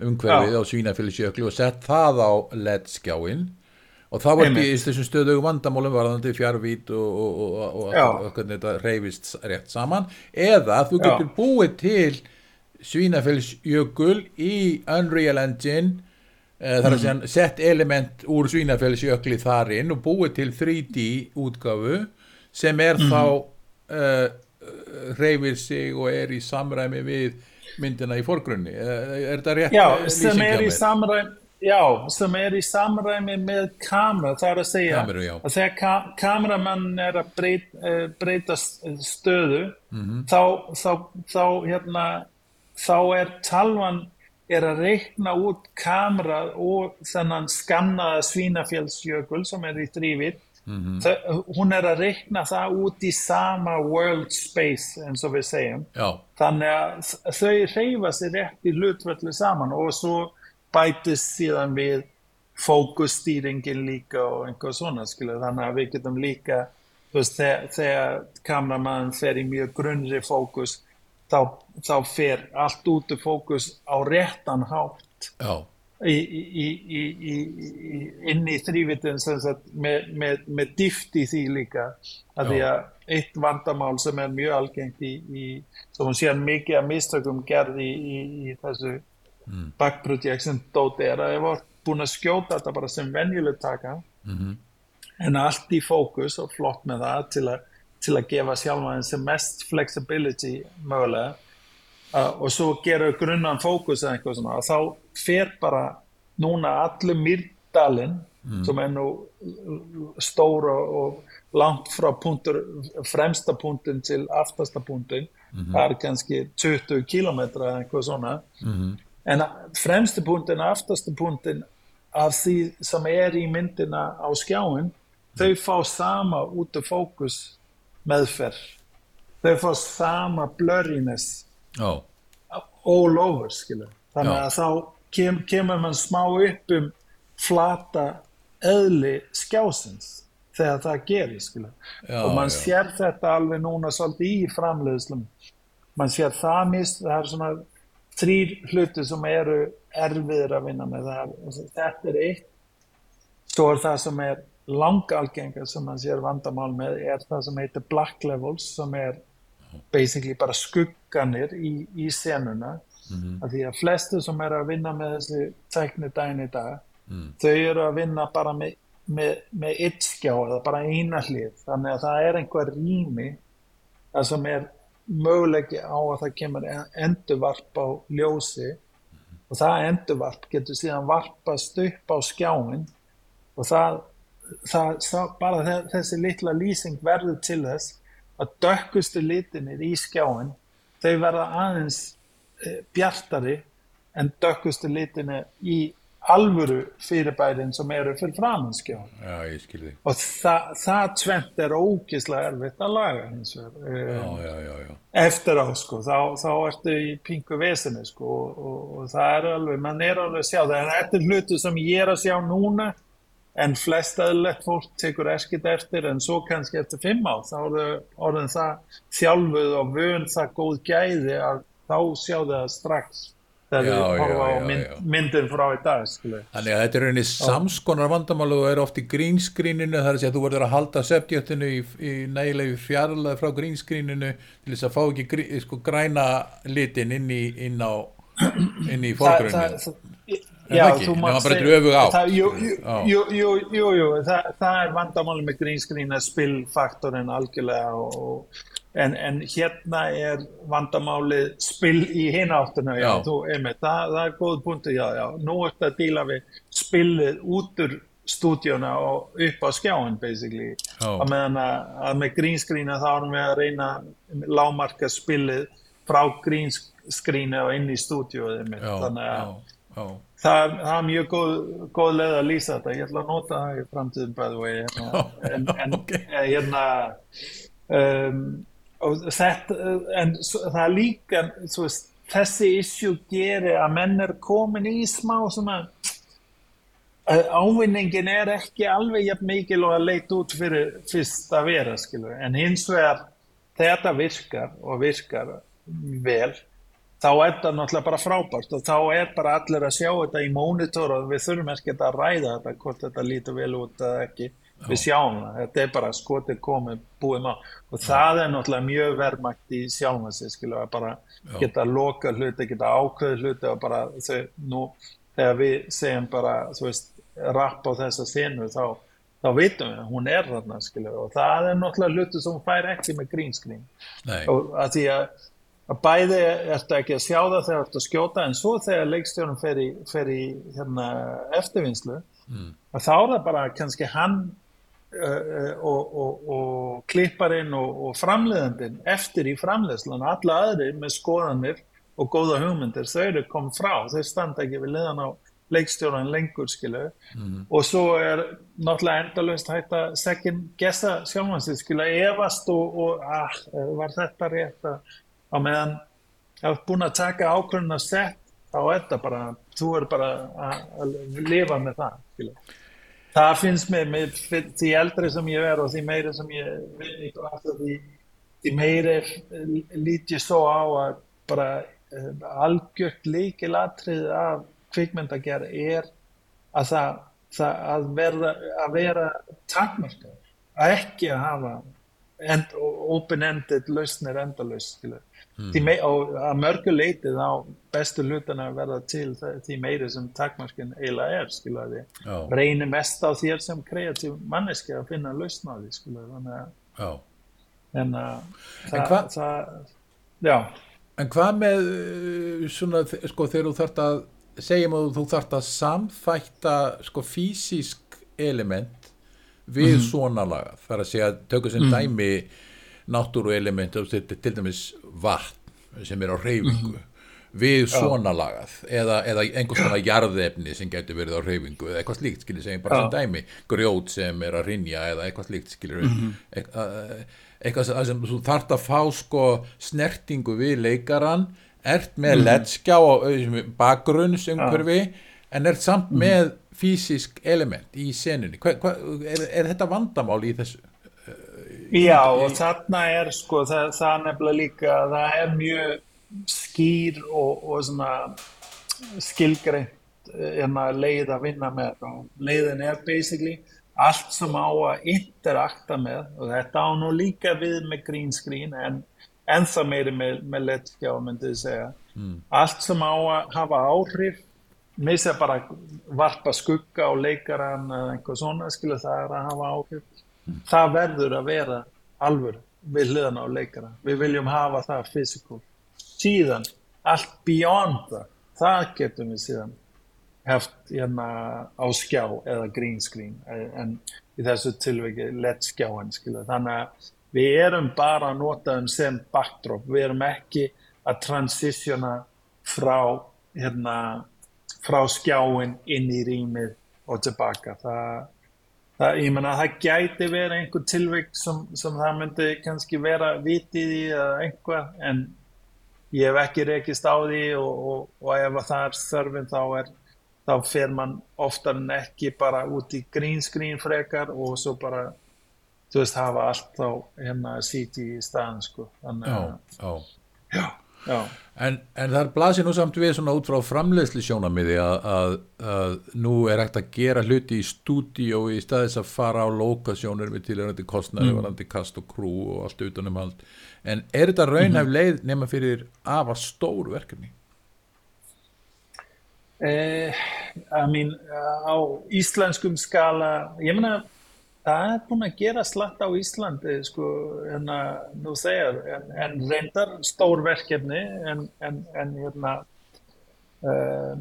umhverfið á svínafélsjöklu og sett það á LED-skjáin og þá í þessum stöðugum vandamálum varðandi fjárvít og, og, og, og, Já. hvernig þetta reyfist rétt saman eða þú Já. getur búið til svínafélsjökul í Unreal Engine Eh, þar að segja sett element úr svínafellsjökli þar inn og búið til 3D útgáfu sem er þá uh, reyfir sig og er í samræmi við myndina í forgrunni. Er, er þetta rétt Já, eh, sem er í samræmi Já, sem er í samræmi með kamera, það er að segja. Kameru, að þegar ka kameramann er að breyta, uh, breyta stöðu Mhm. þá, þá, þá, hérna, þá er talvan er að reikna út kamera og þennan skannaða svínafjálsjökul sem er í þrývit mm hún er að reikna það út í sama world space eins og við segjum. Já, Þannig að þau reyfa sér rétt í hlutvelli saman og svo bætist síðan við fókusstýringin líka og einhver svona skilu. Þannig að við getum líka, veist, þegar, þegar kameramann fer í mjög grunnri fókus, þá, þá fer allt út úr fókus á réttan hátt já, í, í, í, í, í, inn í þrývitin með, með, með dýft í því líka að því að eitt vandamál sem er mjög algengt í, í sem hún sér mikið að mistökum gerði í, þessu mm. backproject sem dóti er að ég var búin að skjóta þetta bara sem venjuleg taka -hmm. en allt í fókus og flott með það til að, til að gefa sjálfan sem mest flexibility mögulega. Uh, og svo gera grunnan fókus eða eitthvað svona, þá fer bara núna allur Myrdalinn sem er nú stór og, langt frá punktur, fremsta punktin til aftasta punktin, það er kannski 20 kilometra eða eitthvað svona. En fremsti punktin og aftasta punktin af því sem er í myndina á skjáin þau fá sama út af fókus meðferð. Þau fá sama blurriness. Já, all over skilu þannig Já. að þá kem, kemur mann smá upp um flata eðli skjásins þegar það gerir og mann sér þetta alveg núna svolítið í framleiðslum mann sér það mist það er svona þrýr hluti sem eru erfiðir að vinna með það. Þetta er eitt. Svo er það sem er langalgengar sem mann sér vandamál með er það sem heitir black levels sem er basically bara skugganir í, í senuna Mhm. af því að flestu sem er að vinna með þessi tækni daginn í dag Mm. þau eru að vinna bara með, með, með eitt skjá eða bara eina hlið þannig að það er einhver rými það sem er möguleiki á að það kemur endurvarp á ljósi og það endurvarp getur síðan varpast upp á skjáin og það, það, það bara þe- þessi litla lýsing verður til þess að dökkustu litinir í skjáin þau verða aðeins eh, bjartari en dökkustu litinir í alvöru fyrirbærin sem eru fyrir þig. Og það, það tvent er ógislega erfitt að laga vegar já, um, eftir á sko, þá, þá ertu í pingu vesinu sko og, og, og það er alveg, mann er alveg að sjá það. En þetta er hlutu sem ég er að sjá núna en flest aðlegt fólk tekur eskit eftir en svo kannski eftir fimm á þá eru orðin það þjálfuð og vön það góð gæði að þá sjá það strax þegar við horfa á mynd, myndin frá í dag skilu. Þannig að þetta er rauninni samskonar vandamál og er oft í grínskríninu þar að þú verður að halda subjektinu í, í nægilegu fjarlæði frá grínskríninu til þess að fá ekki grí, sko, græna litin inn í, inn á, inn í fórgrunni. Er já, þú mátt segja- þetta er jú, jú, jú, jú, það, það er vandamáli með grínskrín að spillfaktorinn algjörlega og, en, en hérna er vandamáli spill í hináttuna það, það er góð punktu já, já, nú ertu að díla við spillið út úr stúdíuna og upp á skjáin basically. Og meðan að, með grínskrína þá erum við að reyna lámarka spillið frá grínskrína og inn í. Já, þannig að. Það það er mjög góð, góð leið að lýsa þetta. Ég ætla að nota það í framtíðum bæðu. Hérna, en, en ok. eh, hérna, um, þetta, en svo, það er líka, veist, þessi issue gerir að menn er komin í smá svona, að ávinningin er ekki alveg jafn mikil og að leita út fyrir fyrst að vera, skilur. En hins vegar, þetta virkar og virkar vel, þá er þetta náttúrulega bara frábært og þá er bara allir að sjá þetta í mónitor og við þurfum ekki að ræða þetta hvort þetta lítur vel út eða ekki. Við sjáum það, þetta er bara skotið komið búið má og það er náttúrulega mjög verðmægt í sjálfum sig skilur að bara geta loka hluti, geta ákveð hluti og bara þau, nú þegar við segjum bara, þú veist rapp á þessa senu þá þá vitum við hún er þarna skilur og það er náttúrulega hluti sem fær ekki með grínskrín og að því að, að bæði ertu ekki að sjá það þegar ertu að skjóta en svo þegar leikstjórnum fer í, fer í hérna, eftirvinnslu Mm. að þá er það bara kannski hann uh, og, og, og klipparinn og, og framleiðandinn eftir í framleiðslan alla aðri með skoðanir og góða hugmyndir þau eru komið frá, þau standa ekki við liðan á leikstjóran lengur skilu Mm. og svo er náttúrulega endalust hægt að second gessa sjálfansi skilu efast og, og ah, var þetta rétt að á meðan ef þú ert búin að taka ákvörðun að sett þá er þetta bara, þú er bara að, lifa með það skilu. það finnst mér með, því eldri sem ég er og því meiri sem ég ekki aftur því, því meiri lít ég svo á að bara uh, algjört líkilatrið af kvikmyndagerð er að það, það að vera, að vera takmarkað, að ekki að hafa end, open-ended lausnir endalaust mm. me, og að mörgu leitið á bestu hlutana verða til því meiri sem takmarkin eiginlega er skilaði, reynir mest á þér sem kreatív manneski að finna lausn á því skilaði, þannig að Já. en að En það, það, já En hvað með uh, svona, sko, þegar þú þarft að segjum að þú þarft að samþætta sko fysísk element við Mhm. svona laga þar að segja, tökum sem dæmi náttúru element, til dæmis vatn sem er á reyfingu Mhm. við svona lagað eða, eða einhvers konar jarðefni sem getur verið á reyfingu eða eitthvað slíkt skilir segjum bara sem dæmi, grjót sem er að rinja eða eitthvað slíkt skilir mm -hmm. eitthvað, eitthvað sem þú þart að fá sko snertingu við leikaran ert með mm -hmm. ledskjá á bakgrunnsumhverfi en ert samt mm -hmm. með fysisk element í senunni hva, hva, er, er þetta vandamál í þessu? Já og þarna er sko það, það nefnilega líka það er mjög skýr og, og svona skilgreint hérna, leið að vinna með og leiðin er basically allt sem á að interakta með og þetta á nú líka við með green screen en ennþá meiri með, með letskjá myndið segja mm. allt sem á að hafa áhrif misja bara varpa skugga á leikaran eða einhvað svona skilja það er að hafa áhrif. Það verður að vera alvör við hliðan á leikara. Við viljum hafa það fysikál síðan allt beyond það það getum við síðan haft hérna á skjá eða green screen en í þessu tilviki lett skjáin þannig að við erum bara að nota þeim sem backdrop. Við erum ekki að transitiona frá hérna frá skjáin inn í rýmið og tilbaka. Það, það ég menna það gæti verið einhver tilvík sem, sem það myndi kannski vera vitið í eða einhvað en ég hef ekki rekist á því og, og, og ef það er þörfin þá er þá fer mann oftar en ekki bara út í green screen frekar og svo bara þú veist hafa allt þá hérna síti í staðan sko þannig að já, já. Já. En, en það blasir nú samt við svona út frá framleiðsli sjónamiði að, að, að nú er hægt að gera hluti í stúdíó í staðis að fara á lokasjónur við tilhörandi kostnæði, mm. varandi kast og krú og allt utanum allt en er þetta raunhæf mm -hmm. leið nema fyrir afa stór verkefni? Eh, I mean, á íslenskum skala, ég menna það er búin að gera slatt á Íslandi sko, hérna, nú þegar en, en reyndar stór verkefni en, en, en hérna uh,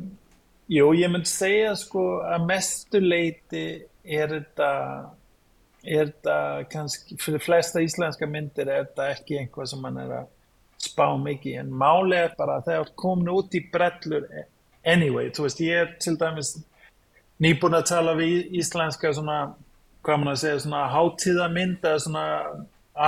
jú, ég myndi segja sko að mestu leiti er þetta er þetta kannski, fyrir flesta íslenska myndir er þetta ekki einhvað sem mann er að spá mikið, en máli er bara að það er komin út í brellur anyway, þú veist, ég er til dæmis nýbúin að tala við íslenska svona, hvað mann að segja svona hátíðamynd eða svona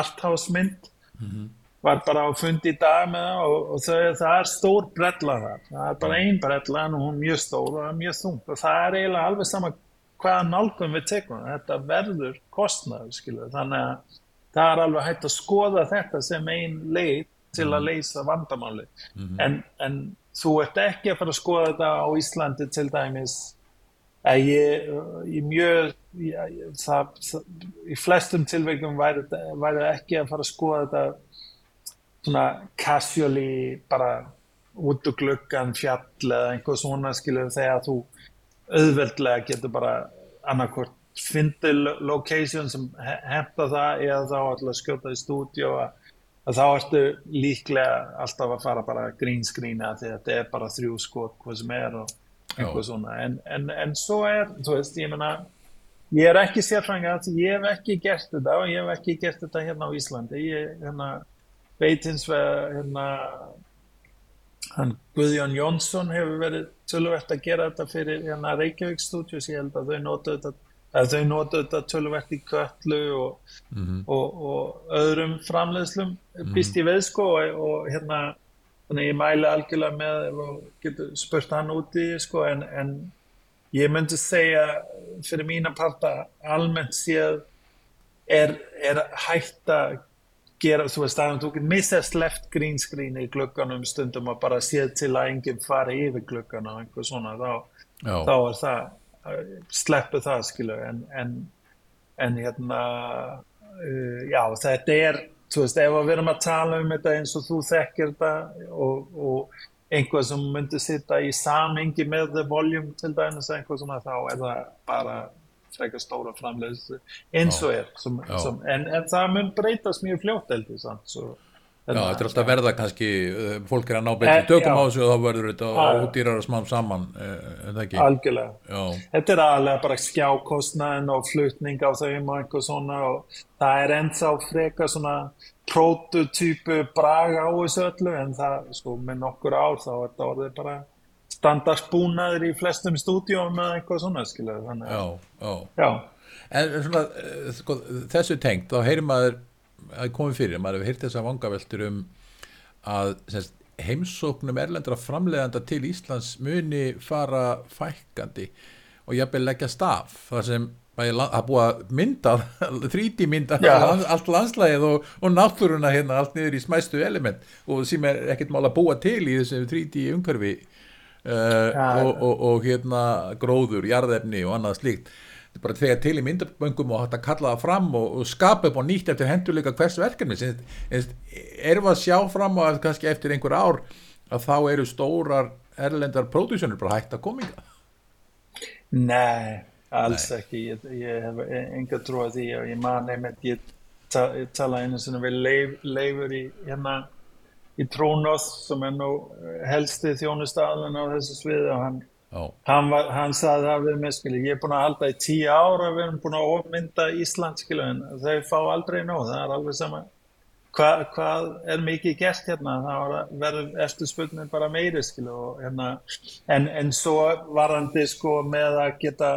arthouse-mynd mm -hmm. var bara á fundi í dag með það og, og það, það er stór brella þar, það er bara ein brella en hún er mjög stór og mjög þungt og það er eiginlega alveg sama hvaða nálgum við tekum þetta verður kostnæður skilur. þannig að það er alveg hægt að skoða þetta sem einn leið til að mhm. leysa vandamáli mm -hmm. en, en þú ert ekki að fara að skoða þetta á Íslandi til dæmis ég, ég mjög ég, það, það, í flestum tilveikum væri það ekki að fara að skoða þetta svona casually bara út úr gluggan fjall eða einhver svona skilur þegar þú auðveldlega getur bara annarkort fyndi location sem hefða það eða þá alltaf skjóta í stúdíu að þá ertu líklega alltaf að fara bara green screena því að þetta er bara þrjú skot hvað sem er og eitthvað svona en, en, en svo er, þú veist, ég menna ég er ekki sérfrænga ég hef ekki gert þetta og ég hef ekki gert þetta hérna á Íslandi ég hérna, veit hins vegar hérna hann Guðjón Jónsson hefur verið töluvert að gera þetta fyrir hérna Reykjavík Studios ég held að þau notu þetta að þau notu þetta töluvert í köllu og, mm -hmm. og, og öðrum framleiðslum mm -hmm. býst ég veið sko og, og hérna þannig ég mæli algjörlega með og getur spurt hann úti sko en, en ég myndi segja fyrir mína parta almennt séð er, er hægt að gera, þú veist, að þú getur missast left green screen í glögganum stundum og bara séð til að enginn fari yfir glöggan og einhver svona, þá, þá er það, sleppu það, skilu, en, en, en hérna, uh, já, þetta er, þú veist, ef við erum að tala um þetta eins og þú þekkir þetta og, og einhvað sem myndir sitta í samengi með the volume til dæmis, einhvað svona, þá er það bara frekar stóra framleiðslu eins og er sem, sem, en, en það mun breytast mjög fljótt heldur Já, þetta er alltaf verða kannski, uh, fólk er að ná betri Eh, tökum já. á þessu og þá verður þetta Já, já. ódýrar smám saman, uh, er það ekki? algjörlega. Já, Þetta er aðlega bara skjákostnaðin og flutning á þeim og einhver svona og það er ennþá frekar svona prototypu braga á þessu öllu en það, sko, með nokkur ár þá er þetta orðið bara standardbúnaður í flestum stúdíum eða eitthvað svona, skilja, þannig að, já. já, En svona, sko, þessu tengt, þá heyrir maður, að komið fyrir, maður hefur heyrt þess að vangaveltur um að semst, heimsóknum erlendra framleiðanda til Íslands muni fara fækkandi og jafnvel leggja staf, þar sem að búa mynda, 3D mynda Já. allt landslægið og, og náttúruna hérna allt niður í smæstu element og sem er ekkert mál að búa til í þessu 3D umhverfi uh, og, og, og hérna gróður, jarðefni og annað slíkt bara þegar til í myndaböngum og hægt að kalla það fram og, og skapa upp á nýtt eftir henduleika hvers verkefni erum við að sjá fram að kannski eftir einhver ár að þá eru stórar erlendar pródúsjónur bara hægt að kominga nei, alls ekki, ég, ég hef enga trú að því og ég man einmitt, ég, ta, ég tala einu sinni við leif, leifur í hérna í Trónoth sem er nú helsti þjónustaflun á þessu sviði og hann Hann, var, hann saði það við mig, skilju, ég er búin að halda í tíu ára, við erum búin að ofmynda Ísland, skilju, en þau fá aldrei nóg, það er alveg sama. Hva, hvað er mikið gert hérna, það var- verður eftirspurnin bara meiri, skilju, og hérna, en, en svo varandi, sko, með að geta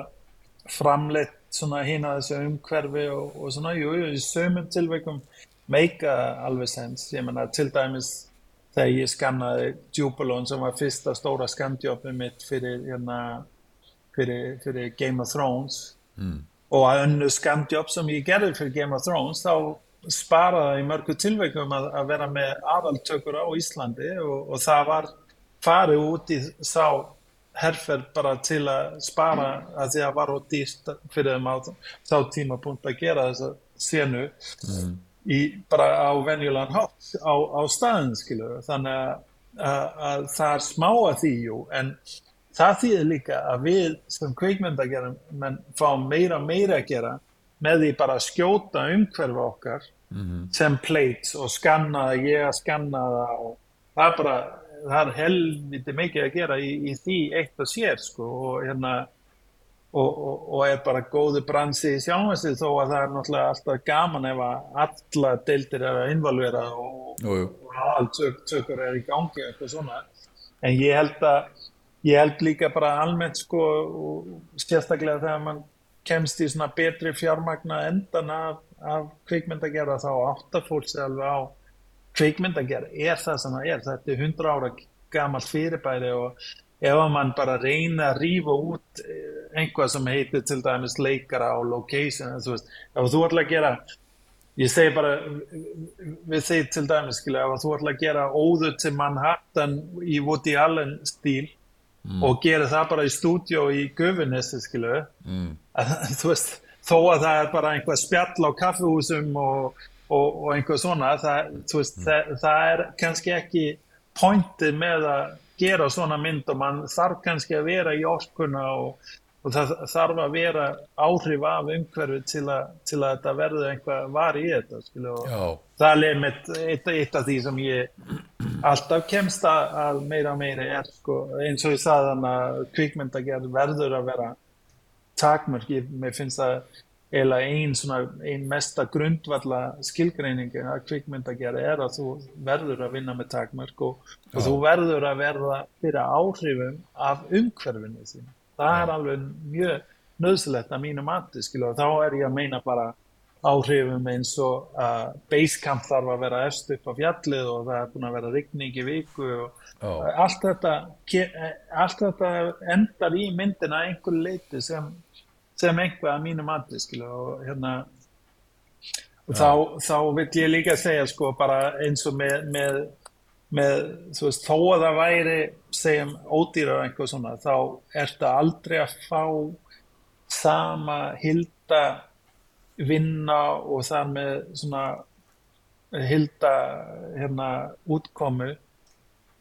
framleitt svona hína þessu umhverfi og, og svona, jú, jú, í sömum tilveikum meika alveg sens, ég menna, til dæmis þegar ég skannaði Jupilon sem var fyrsta stóra skandjópið mitt fyrir, hérna, fyrir, fyrir Game of Thrones. Mm. og að önnu skandjóp sem ég gerði fyrir Game of Thrones þá sparaði í mörgu tilveikum að, að vera með aðaltökur á Íslandi og, og það var farið út í sá herferð bara til að spara að því að var og dýrt fyrir þeim á þá tímapunkt að gera þessa senu í, bara á venjulegan hátt á, á staðin skilur þannig að, að, að það er smá að því jú, en það þýðir líka að við sem kveikmyndagerum menn fáum meira og meira að gera með því bara að skjóta umhverfa okkar sem plates og skanna það, ég að skanna það og það er bara það er helviti mikið að gera í, í því eitt og sér sko og hérna og, og, og er bara góðu bransi í sjálfhansið þó að það er náttúrulega alltaf gaman ef að alla deildir er að involvera og, jú, jú. og aðaltökur er í gangi og eitthvað svona en ég held að ég held líka bara almennt sko og sérstaklega þegar mann kemst í svona betri fjármagna endan af, af kvikmyndagerða þá áttar fólk sig alveg á kvikmyndagerð er það sem það er þetta er 100 ára gamalt fyrirbæri og ef að mann bara reyna að rífa út eh, einhvað sem heitir til dæmis leikara og location þú veist, ef þú ætla að gera ég segi bara við þig til dæmis skilja, ef þú ætla að gera óður til Manhattan í Woody Allen stíl og gera það bara í stúdjó í Gufinnesi skilju mm. þú veist, þó að það er bara einhvað spjall á kaffehúsum og, og, og einhvað svona það, veist, það, það er kannski ekki pointið með að gera svona mynd og mann þarf kannski að vera í orkuna og, og það þarf að vera áhrif af umhverfi til, a, til að þetta verður einhvað var í þetta það er mitt, eitt, eitt af því sem ég alltaf kemst að, að meira og meira er sko, eins og ég sagði þannig að kvikmyndagerð verður að vera takmörk, ég, finnst það eiginlega ein, svona, ein mesta grundvalla skilgreiningi að kvikmyndagerð er að þú verður að vinna með takmörk og, og þú verður að verða fyrir áhrifum af umhverfinu þín. Það er alveg mjög nöðsilegt að mínu mati, skilu, og þá er ég að meina bara áhrifum eins og að Basecamp þarf að vera efst upp á fjallið og það er búin að vera rigning í viku og Já. allt þetta, allt þetta endar í myndina að einhverju leiti sem, sem einhvað að mínu mati og hérna og þá, þá vil ég líka segja sko bara eins og með, með, með þú veist, þó að það væri segjum ódýrar eitthvað svona þá ertu aldrei að fá sama hilda vinna og þar með svona hilda hérna útkomu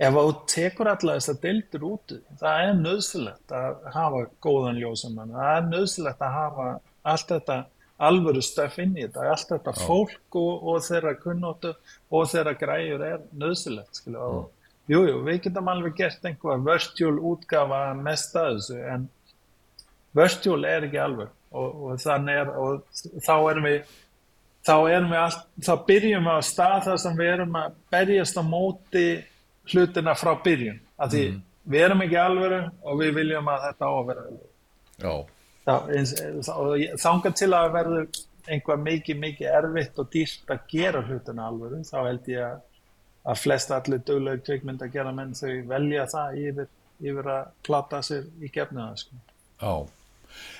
ef þú tekur alla þessar deildur út það er nöðsilegt að hafa góðan ljósamann, það er nöðsilegt að hafa allt þetta alvöru stöf inn í þetta, allt þetta fólk og, og þeirra kunnóttu og þeirra græjur er nöðsilegt skilja og jújú, jú, við getum alveg gert einhvað virtual útgafa mest að þessu en virtual er ekki alveg. Og, og þannig er og þá erum við þá erum við all, þá byrjum við á stað þar sem við erum að berjast á móti hlutina frá byrjun af því mm. við erum ekki alvöru og við viljum að þetta á að vera alvöru þángar til að verður einhvað mikið mikið erfitt og dýrt að gera hlutina alvöru þá held ég að, að flest allir dögleg kveikmynd að gera menn þau velja það yfir, yfir að plata sér í gefnaða sko. Já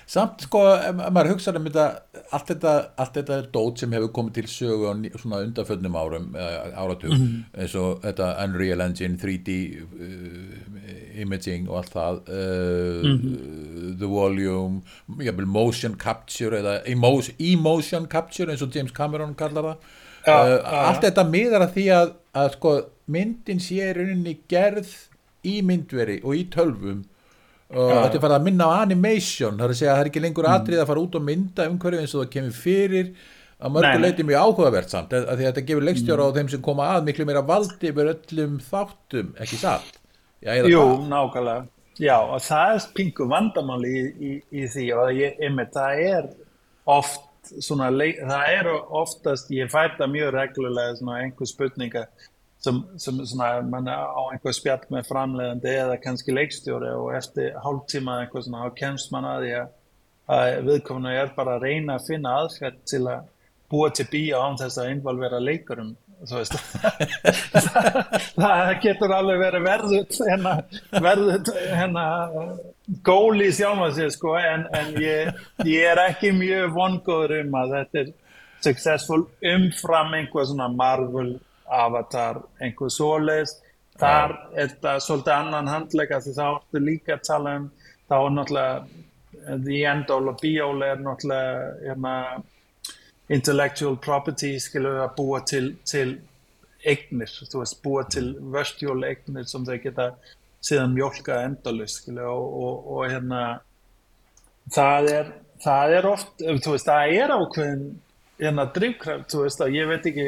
samt sko, maður hugsaður um þetta allt þetta, allt þetta dót sem hefur komið til sögu á svona undanföldnum árum áratug, mm -hmm. eins og þetta Unreal Engine, 3D uh, imaging og allt það uh, mm -hmm. The Volume jæfnvel motion capture eða emotion, emotion capture eins og James Cameron kallar það ja, uh, ja, allt þetta miðar að því að, að sko, myndin sé rauninni gerð í myndveri og í tölvum og þetta er farið að minna á animation. Það er að segja að það er ekki lengur mm. atrið að fara út og mynda umhverju eins og það kemur fyrir. Að mörgu leiti mjög áhugavert samt að því að þetta gefur leikstjóra mm. á þeim sem koma að miklu meira valdi yfir öllum þáttum ekki satt? Jú, nákvæmlega. Já, og það er pingu vandamáli í, í, í því og ég, einmitt, það er oft svona, það er oftast, ég fæta mjög reglulega svona einhver spurninga sem, sem svona, mann á einhver spjall með framleiðandi eða kannski leikstjóri og eftir hálftíma eitthvað svona, þá kemst mann að því að, að viðkominu er bara að reyna að finna aðferð til að búa til bíja án þess að involvera leikarum það, getur alveg verið verðut hérna, verðut hérna góli sjálf að sér sko en, en ég, ég er ekki mjög vongóður um að þetta er successful umfram einhver svona Marvel Avatar, einhver svoleis þar ja. er þetta svolítið annan handlega því þá ertu líka að tala um þá er náttúrulega the end all of bíóli er náttúrulega hérna, intellectual property skilur að búa til, til eignir, þú veist, búa til virtual eignir sem þau geta síðan mjölka endalus skilur og, og, og hérna það er, það er oft, þú veist, það er ákveðin hérna drivkraft, þú veist að ég veit ekki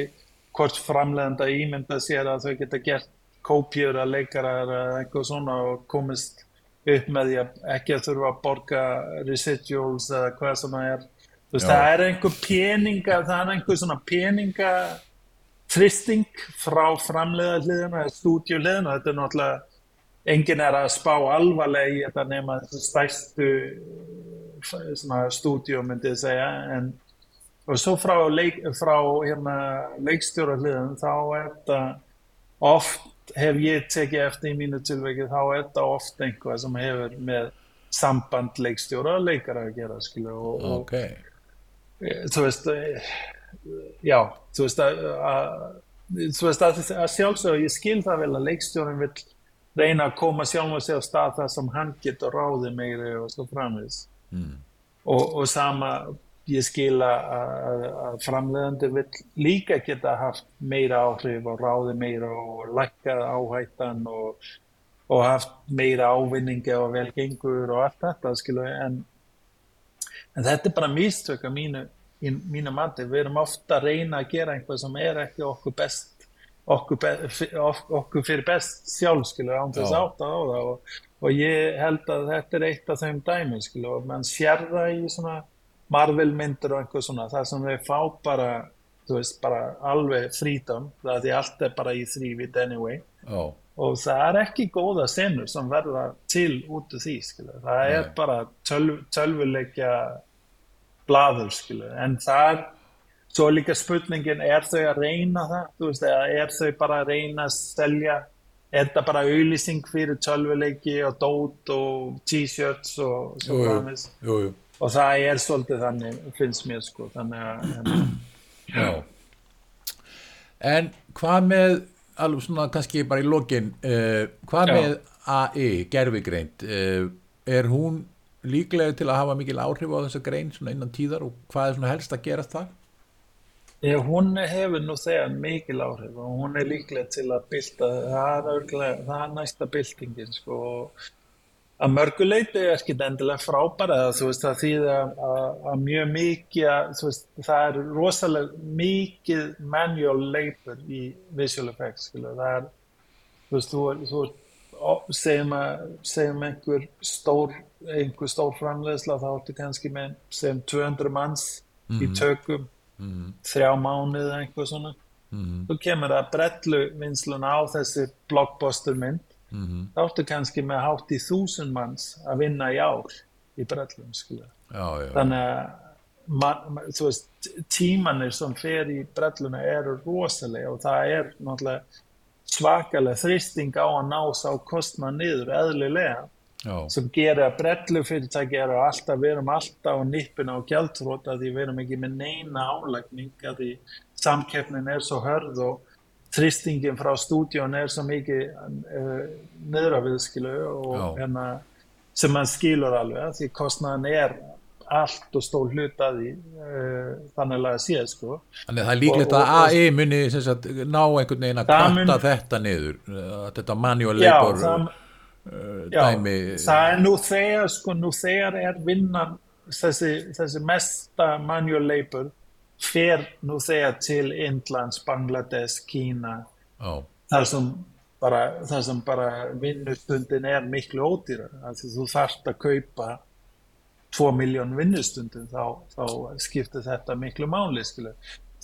hvort framlegenda ímynda sér að þau geta gert kópjur að leikara eða eitthvað svona og komist upp með því að ekki að þurfa að borga residuals eða hvað sem það er þú veist, Já. það er einhver peninga það er einhver svona peninga tristing frá framlega hliðina eða stúdjuhliðina þetta er náttúrulega enginn er að spá alvarlega í þetta nema stæstu stúdjum myndið segja en og svo frá, leik, frá hérna, leikstjóra hliðan þá er þetta oft hef ég tekið eftir í mínu tilveki þá er þetta oft einhvað sem hefur með samband leikstjóra og leikara að gera skilu, og, okay. og þú veist já, þú veist að, að, þú veist að, að sjálfsög ég skil það vel að leikstjórin vil reyna að koma sjálf og segja á stað það sem hann getur ráði meiri og svo framins mm. og, og sama ég skil að, að framleiðandi vil líka geta haft meira áhrif og ráði meira og lækkað áhættan og, og haft meira ávinningi og velgengur og allt þetta skilu en, en þetta er bara místök að mínu, mínu mati, við erum ofta að reyna að gera einhvað sem er ekki okkur best okkur, be, okkur fyrir best sjálf skilu án þess átt á það. Og, og ég held að þetta er eitt af þeim dæmi skilu og mann sér það í svona Marvel myndir og einhver svona það sem þau fá bara þú veist, bara alveg frítum það því allt er bara í þrývit anyway. Oh. og það er ekki góða senur sem verða til út af því, skilur, það Nei. er bara tölv, tölvuleikja blaður, skilur, en það er svo líka spurningin er þau að reyna það, þú veist, er þau bara að reyna að selja? Er það bara auðlýsing fyrir tölvuleiki og dót og t-shirts og svo framins Jújú og það er svolítið þannig finnst mér sko þannig að Já En hvað með alveg svona kannski bara í lokin uh, hvað Já. með AI, gerfigreint uh, er hún líklega til að hafa mikil áhrif á þessa grein svona innan tíðar og hvað er svona helst að gera það? Já, hún hefur nú þegar mikil áhrif og hún er líklega til að bylta það er, örglega, það er næsta byltingin sko og að mörguleiti er ekki endilega frábæra þú veist það þýðir að, mjög mikið að, veist, það er rosalega mikið manual labor í visual effects skilu. það er þú veist þú, þú segjum að segjum einhver stór einhver stór framlegsla þá ertu kannski með segjum 200 manns mm -hmm. í mhm. tökum mm -hmm. þrjá mánuð eða einhver svona mm -hmm. þú kemur að brellu vinsluna á þessi blockbuster mynd mm -hmm. þá ertu kannski með hátt í þúsund manns að vinna í ár í brellum þannig að man, veist, tímanir sem fer í brelluna eru rosalega og það er svakalega þristing á að ná sá kostnað niður eðlilega Já. sem gerir að brellufyrirtæki eru alltaf, við erum alltaf á nippina og gjaldróta því við erum ekki með neina álægning að því samkeppnin er svo hörð og þristingin frá stúdjón er svo mikið uh, niður af viðskilu og hérna sem mann skilur alveg því kostnaðan er allt og stól hlut að því uh, þannig að séð sko. Þannig að það er líklegt að AI muni sagt, ná einhvern veginn að kvarta þetta niður þetta manual labor já, það, uh, dæmi Já, það er nú þegar sko, nú þegar er vinnan þessi, þessi mesta manual labor fer nú þegar til Indlands, Bangladesh, Kína oh. þar sem bara, þar sem bara vinnustundin er miklu ódýra þú þarfst að kaupa 2 miljón vinnustundin þá, þá skiptir þetta miklu máli skilu.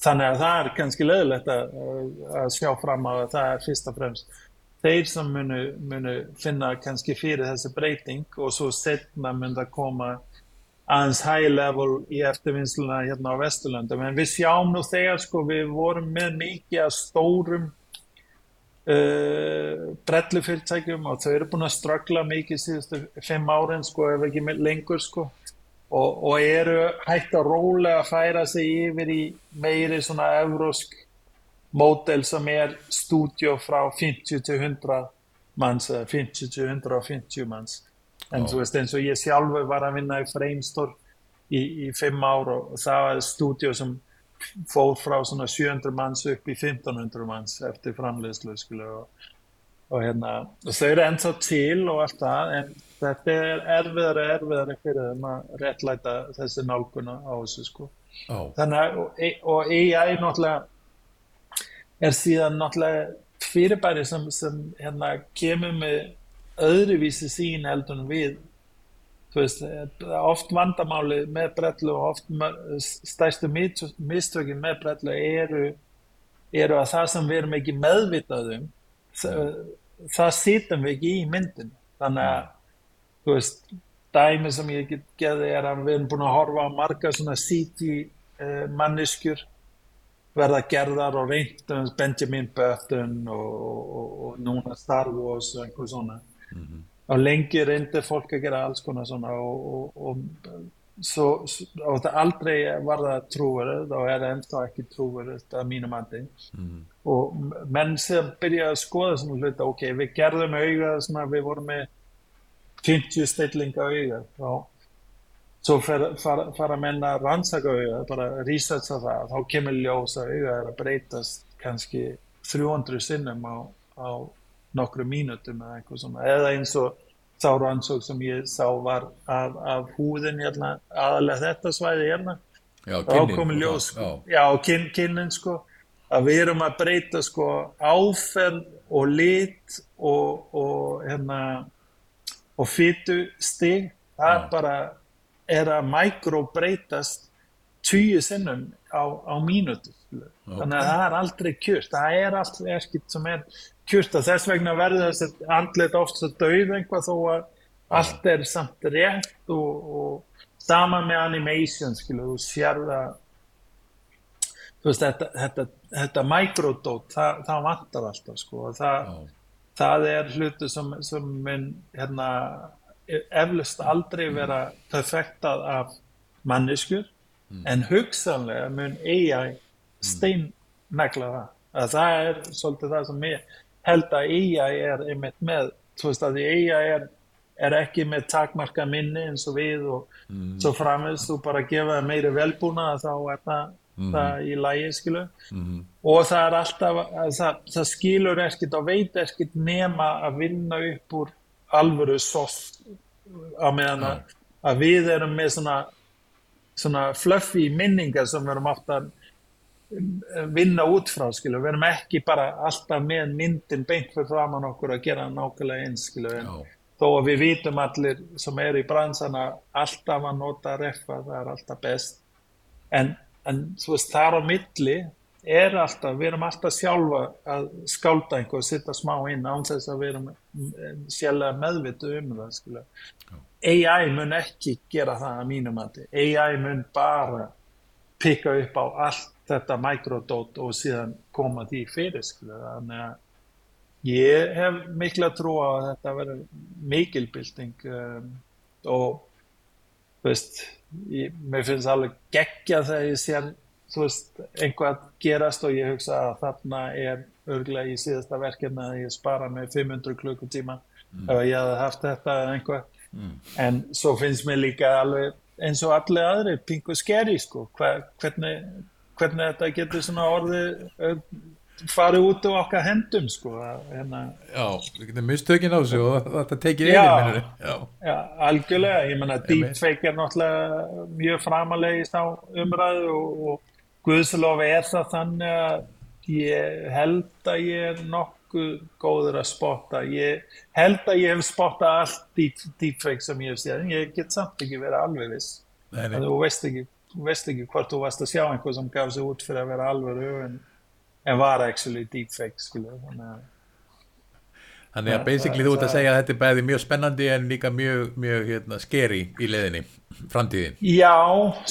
þannig að það er kannski löðilegt að, að sjá fram á að það er fyrst og fremst þeir sem munu, munu finna kannski fyrir þessi breyting og svo setna mun það koma aðeins high level í eftirvinnsluna hérna á Vesturlanda en við sjáum nú þegar sko við vorum með mikið að stórum uh, brellufyrirtækjum og þau eru búin að ströggla mikið síðustu fimm árin sko ef ekki lengur sko og, og eru hægt að rólega að færa sig yfir í meiri svona evrósk módel sem er stúdjó frá 50 til 100 manns eða 50 til 150 manns en þú veist eins og ég sjálfur var að vinna í Framestore í, í fimm ár og það var stúdíu sem fóð frá svona 700 manns upp í 1500 manns eftir framleiðslu og, og hérna og þau eru ennþá til og allt það en þetta er erfiðar og erfiðar fyrir þeim að réttlæta þessi nálguna á þessu sko oh. þannig og, og AI náttúrulega er síðan náttúrulega fyrirbæri sem, sem hérna kemur með öðruvísi sín heldur en við. Þú veist, oft vandamáli með brellu og oft stærstu mistökin með brellu eru, eru að það sem við erum ekki meðvitaðum það, það sýtum við ekki í myndin þannig að þú veist, dæmi sem ég get geði er að við erum búin að horfa á marga svona CT uh, manneskjur verða gerðar og reyntum Benjamin Button og, og, og núna Star Wars og einhver svona og lengi reyndi fólk að gera alls konar svona og, og, og, svo, og það aldrei var það trúverið og er ennþá ekki trúverið að mínum andi mm. Og menn sem byrja að skoða svona hluta, ok, við gerðum auðvitað svona, við vorum með 50 stillinga auðvitað og svo fara, fara, menn að rannsaka auðvitað, bara researcha það þá kemur ljós að auðvitað er að breytast kannski 300 sinnum á, á nokkru mínutum eða eitthvað svona eða eins og sá rannsók sem ég sá var af, af húðin hérna, aðalega þetta svæði hérna já, kynnin, ákomi ljós já, já kyn, kynnin sko að við erum að breyta sko áferð og lit og, og hérna og fytu stig það já. bara er að mikrobreitast tíu sinnum á, á mínutu okay. Þannig að það er aldrei kjört. Það er allt ekkert sem er kjört og þess vegna verður þessi andlet oft svo dauð einhvað þó að allt er samt rétt og, og sama með animation skilu, þú sér það þú veist þetta, þetta, þetta microdot það, það vantar alltaf sko það, það er hlutu sem, sem minn hérna eflust aldrei vera perfektað af manneskur mm. en hugsanlega mun AI steinnegla það að það er svolítið það sem ég held að AI er einmitt með, þú veist að AI er, er ekki með takmarka minni eins og við og mm. svo framist þú bara gefa meiri velbúna þá er það, mm. það í lægi skilu mm. og það er alltaf það, það skilur ekkert og veit ekkert nema að vinna upp úr alvöru soft á meðan að, að við erum með svona, svona fluffy minningar sem við erum átt að vinna út frá, skilu, við erum ekki bara alltaf með myndin beint fyrir framann okkur að gera nákvæmlega eins, skilu, en Já. þó að við vitum allir sem eru í bransana alltaf að nota reffa, það er alltaf best, en, en þú veist, þar á milli er alltaf, við erum alltaf sjálfa að skálda einhver sitta smá inn án þess að við erum sjálflega meðvitu um það, skilu. AI mun ekki gera það að mínum mati. AI mun bara pikka upp á allt þetta microdot og síðan koma því fyrir þannig að ég hef mikla trú á að þetta verður mikilbilding um, og þú veist ég, mér finnst alveg geggja þegar ég sé einhvað gerast og ég hugsa að þarna er örglega í síðasta verkefni að ég spara með 500 klukkutíma ef ég hefði haft þetta eða einhvað en svo finnst mér líka alveg eins og allir aðri pingu skeri sko, Hva, hvernig, hvernig þetta getur svona orðið farið út á okkar hendum sko, hérna, Já, við getum mistökin á þessu og þetta tekið Já. yfir minnur. Já, já, algjörlega, ég menna deepfake er náttúrulega mjög framalegist á umræðu og, og Guðslof er það þannig að ég held að ég er nokkuð góður að spotta. Ég held að ég hef spottað allt deep, deepfake sem ég hef séð en ég get samt ekki verið alveg viss. Þú veist ekki, þú veist ekki hvort þú varst að sjá einhver sem gaf sig út fyrir að vera alvöru en, en var actually deepfake skilu þannig að Þannig að basically þú ert að segja að þetta er bæði mjög spennandi en líka mjög, mjög hérna, skeri í leiðinni, framtíðin. Já,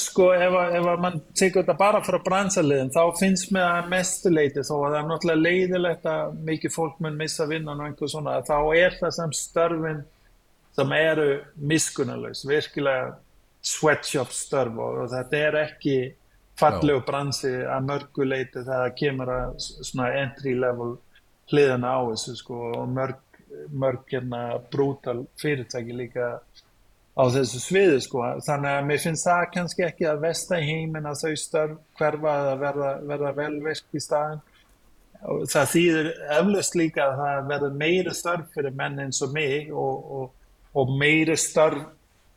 sko, ef, ef mann tekur þetta bara frá bransaliðin, þá finnst mér að mestuleiti, þó að það er náttúrulega leiðilegt að mikið fólk mun missa vinnan og einhver svona, þá er það sem störfin sem eru miskunnalaus, virkilega sweatshop störf og, þetta er ekki fallegu bransi að mörgu leiti þegar það kemur að svona entry level hliðina á þessu sko og mörg, mörg hérna brútal fyrirtæki líka á þessu sviði sko. Þannig að mér finnst það kannski ekki að vesta í heiminn að þau störf hverfa að verða, verða velverk í staðin og það þýðir eflaust líka að það verður meiri störf fyrir menn eins og mig og, og, og meiri störf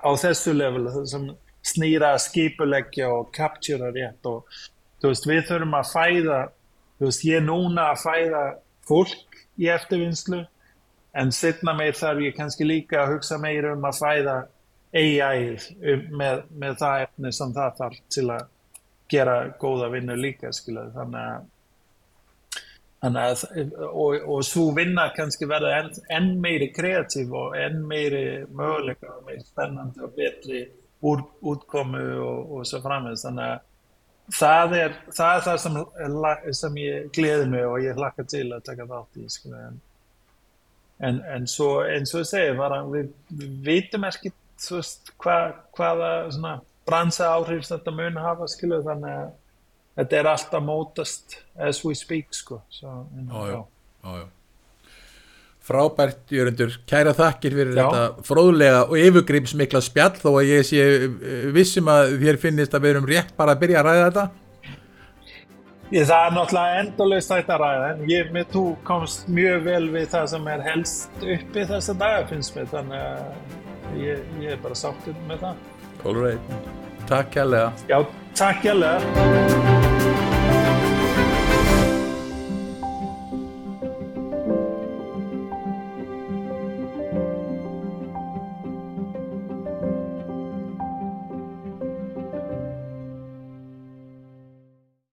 á þessu level það sem snýra skipuleggja og captura rétt og þú veist við þurfum að fæða þú veist ég er núna að fæða fólk í eftirvinnslu en setna meir þarf ég kannski líka að hugsa meir um að fæða AI um, með, með það efni sem það þarf til að gera góða vinnu líka skilu. þannig að að, og, og svo vinna kannski verða enn, enn meiri kreatív og enn meiri möguleika og meiri spennandi og betri úr, útkomu og, og svo framins. Þannig að það er það, er það sem, sem ég gleði mig og ég hlakka til að taka þátt í. Sko. En, en, en svo, eins og ég segi, bara, við, við vitum ekki veist, hva, hvaða bransa áhrif þetta mun hafa, skilu, þannig að þetta er alltaf mótast as we speak sko so, já, já. Frábært, Jörgundur, kæra þakkir fyrir Já. þetta fróðlega og yfirgripsmikla spjall þó að ég sé eh, vissum að þér finnist að við erum rétt bara að byrja að ræða þetta. Ég, það er náttúrulega endalaust þetta að ræða en ég með þú komst mjög vel við það sem er helst uppi þessa daga finnst mér þannig að ég, ég er bara sáttur með það All right. Takk kærlega. Já, Tack, Elle.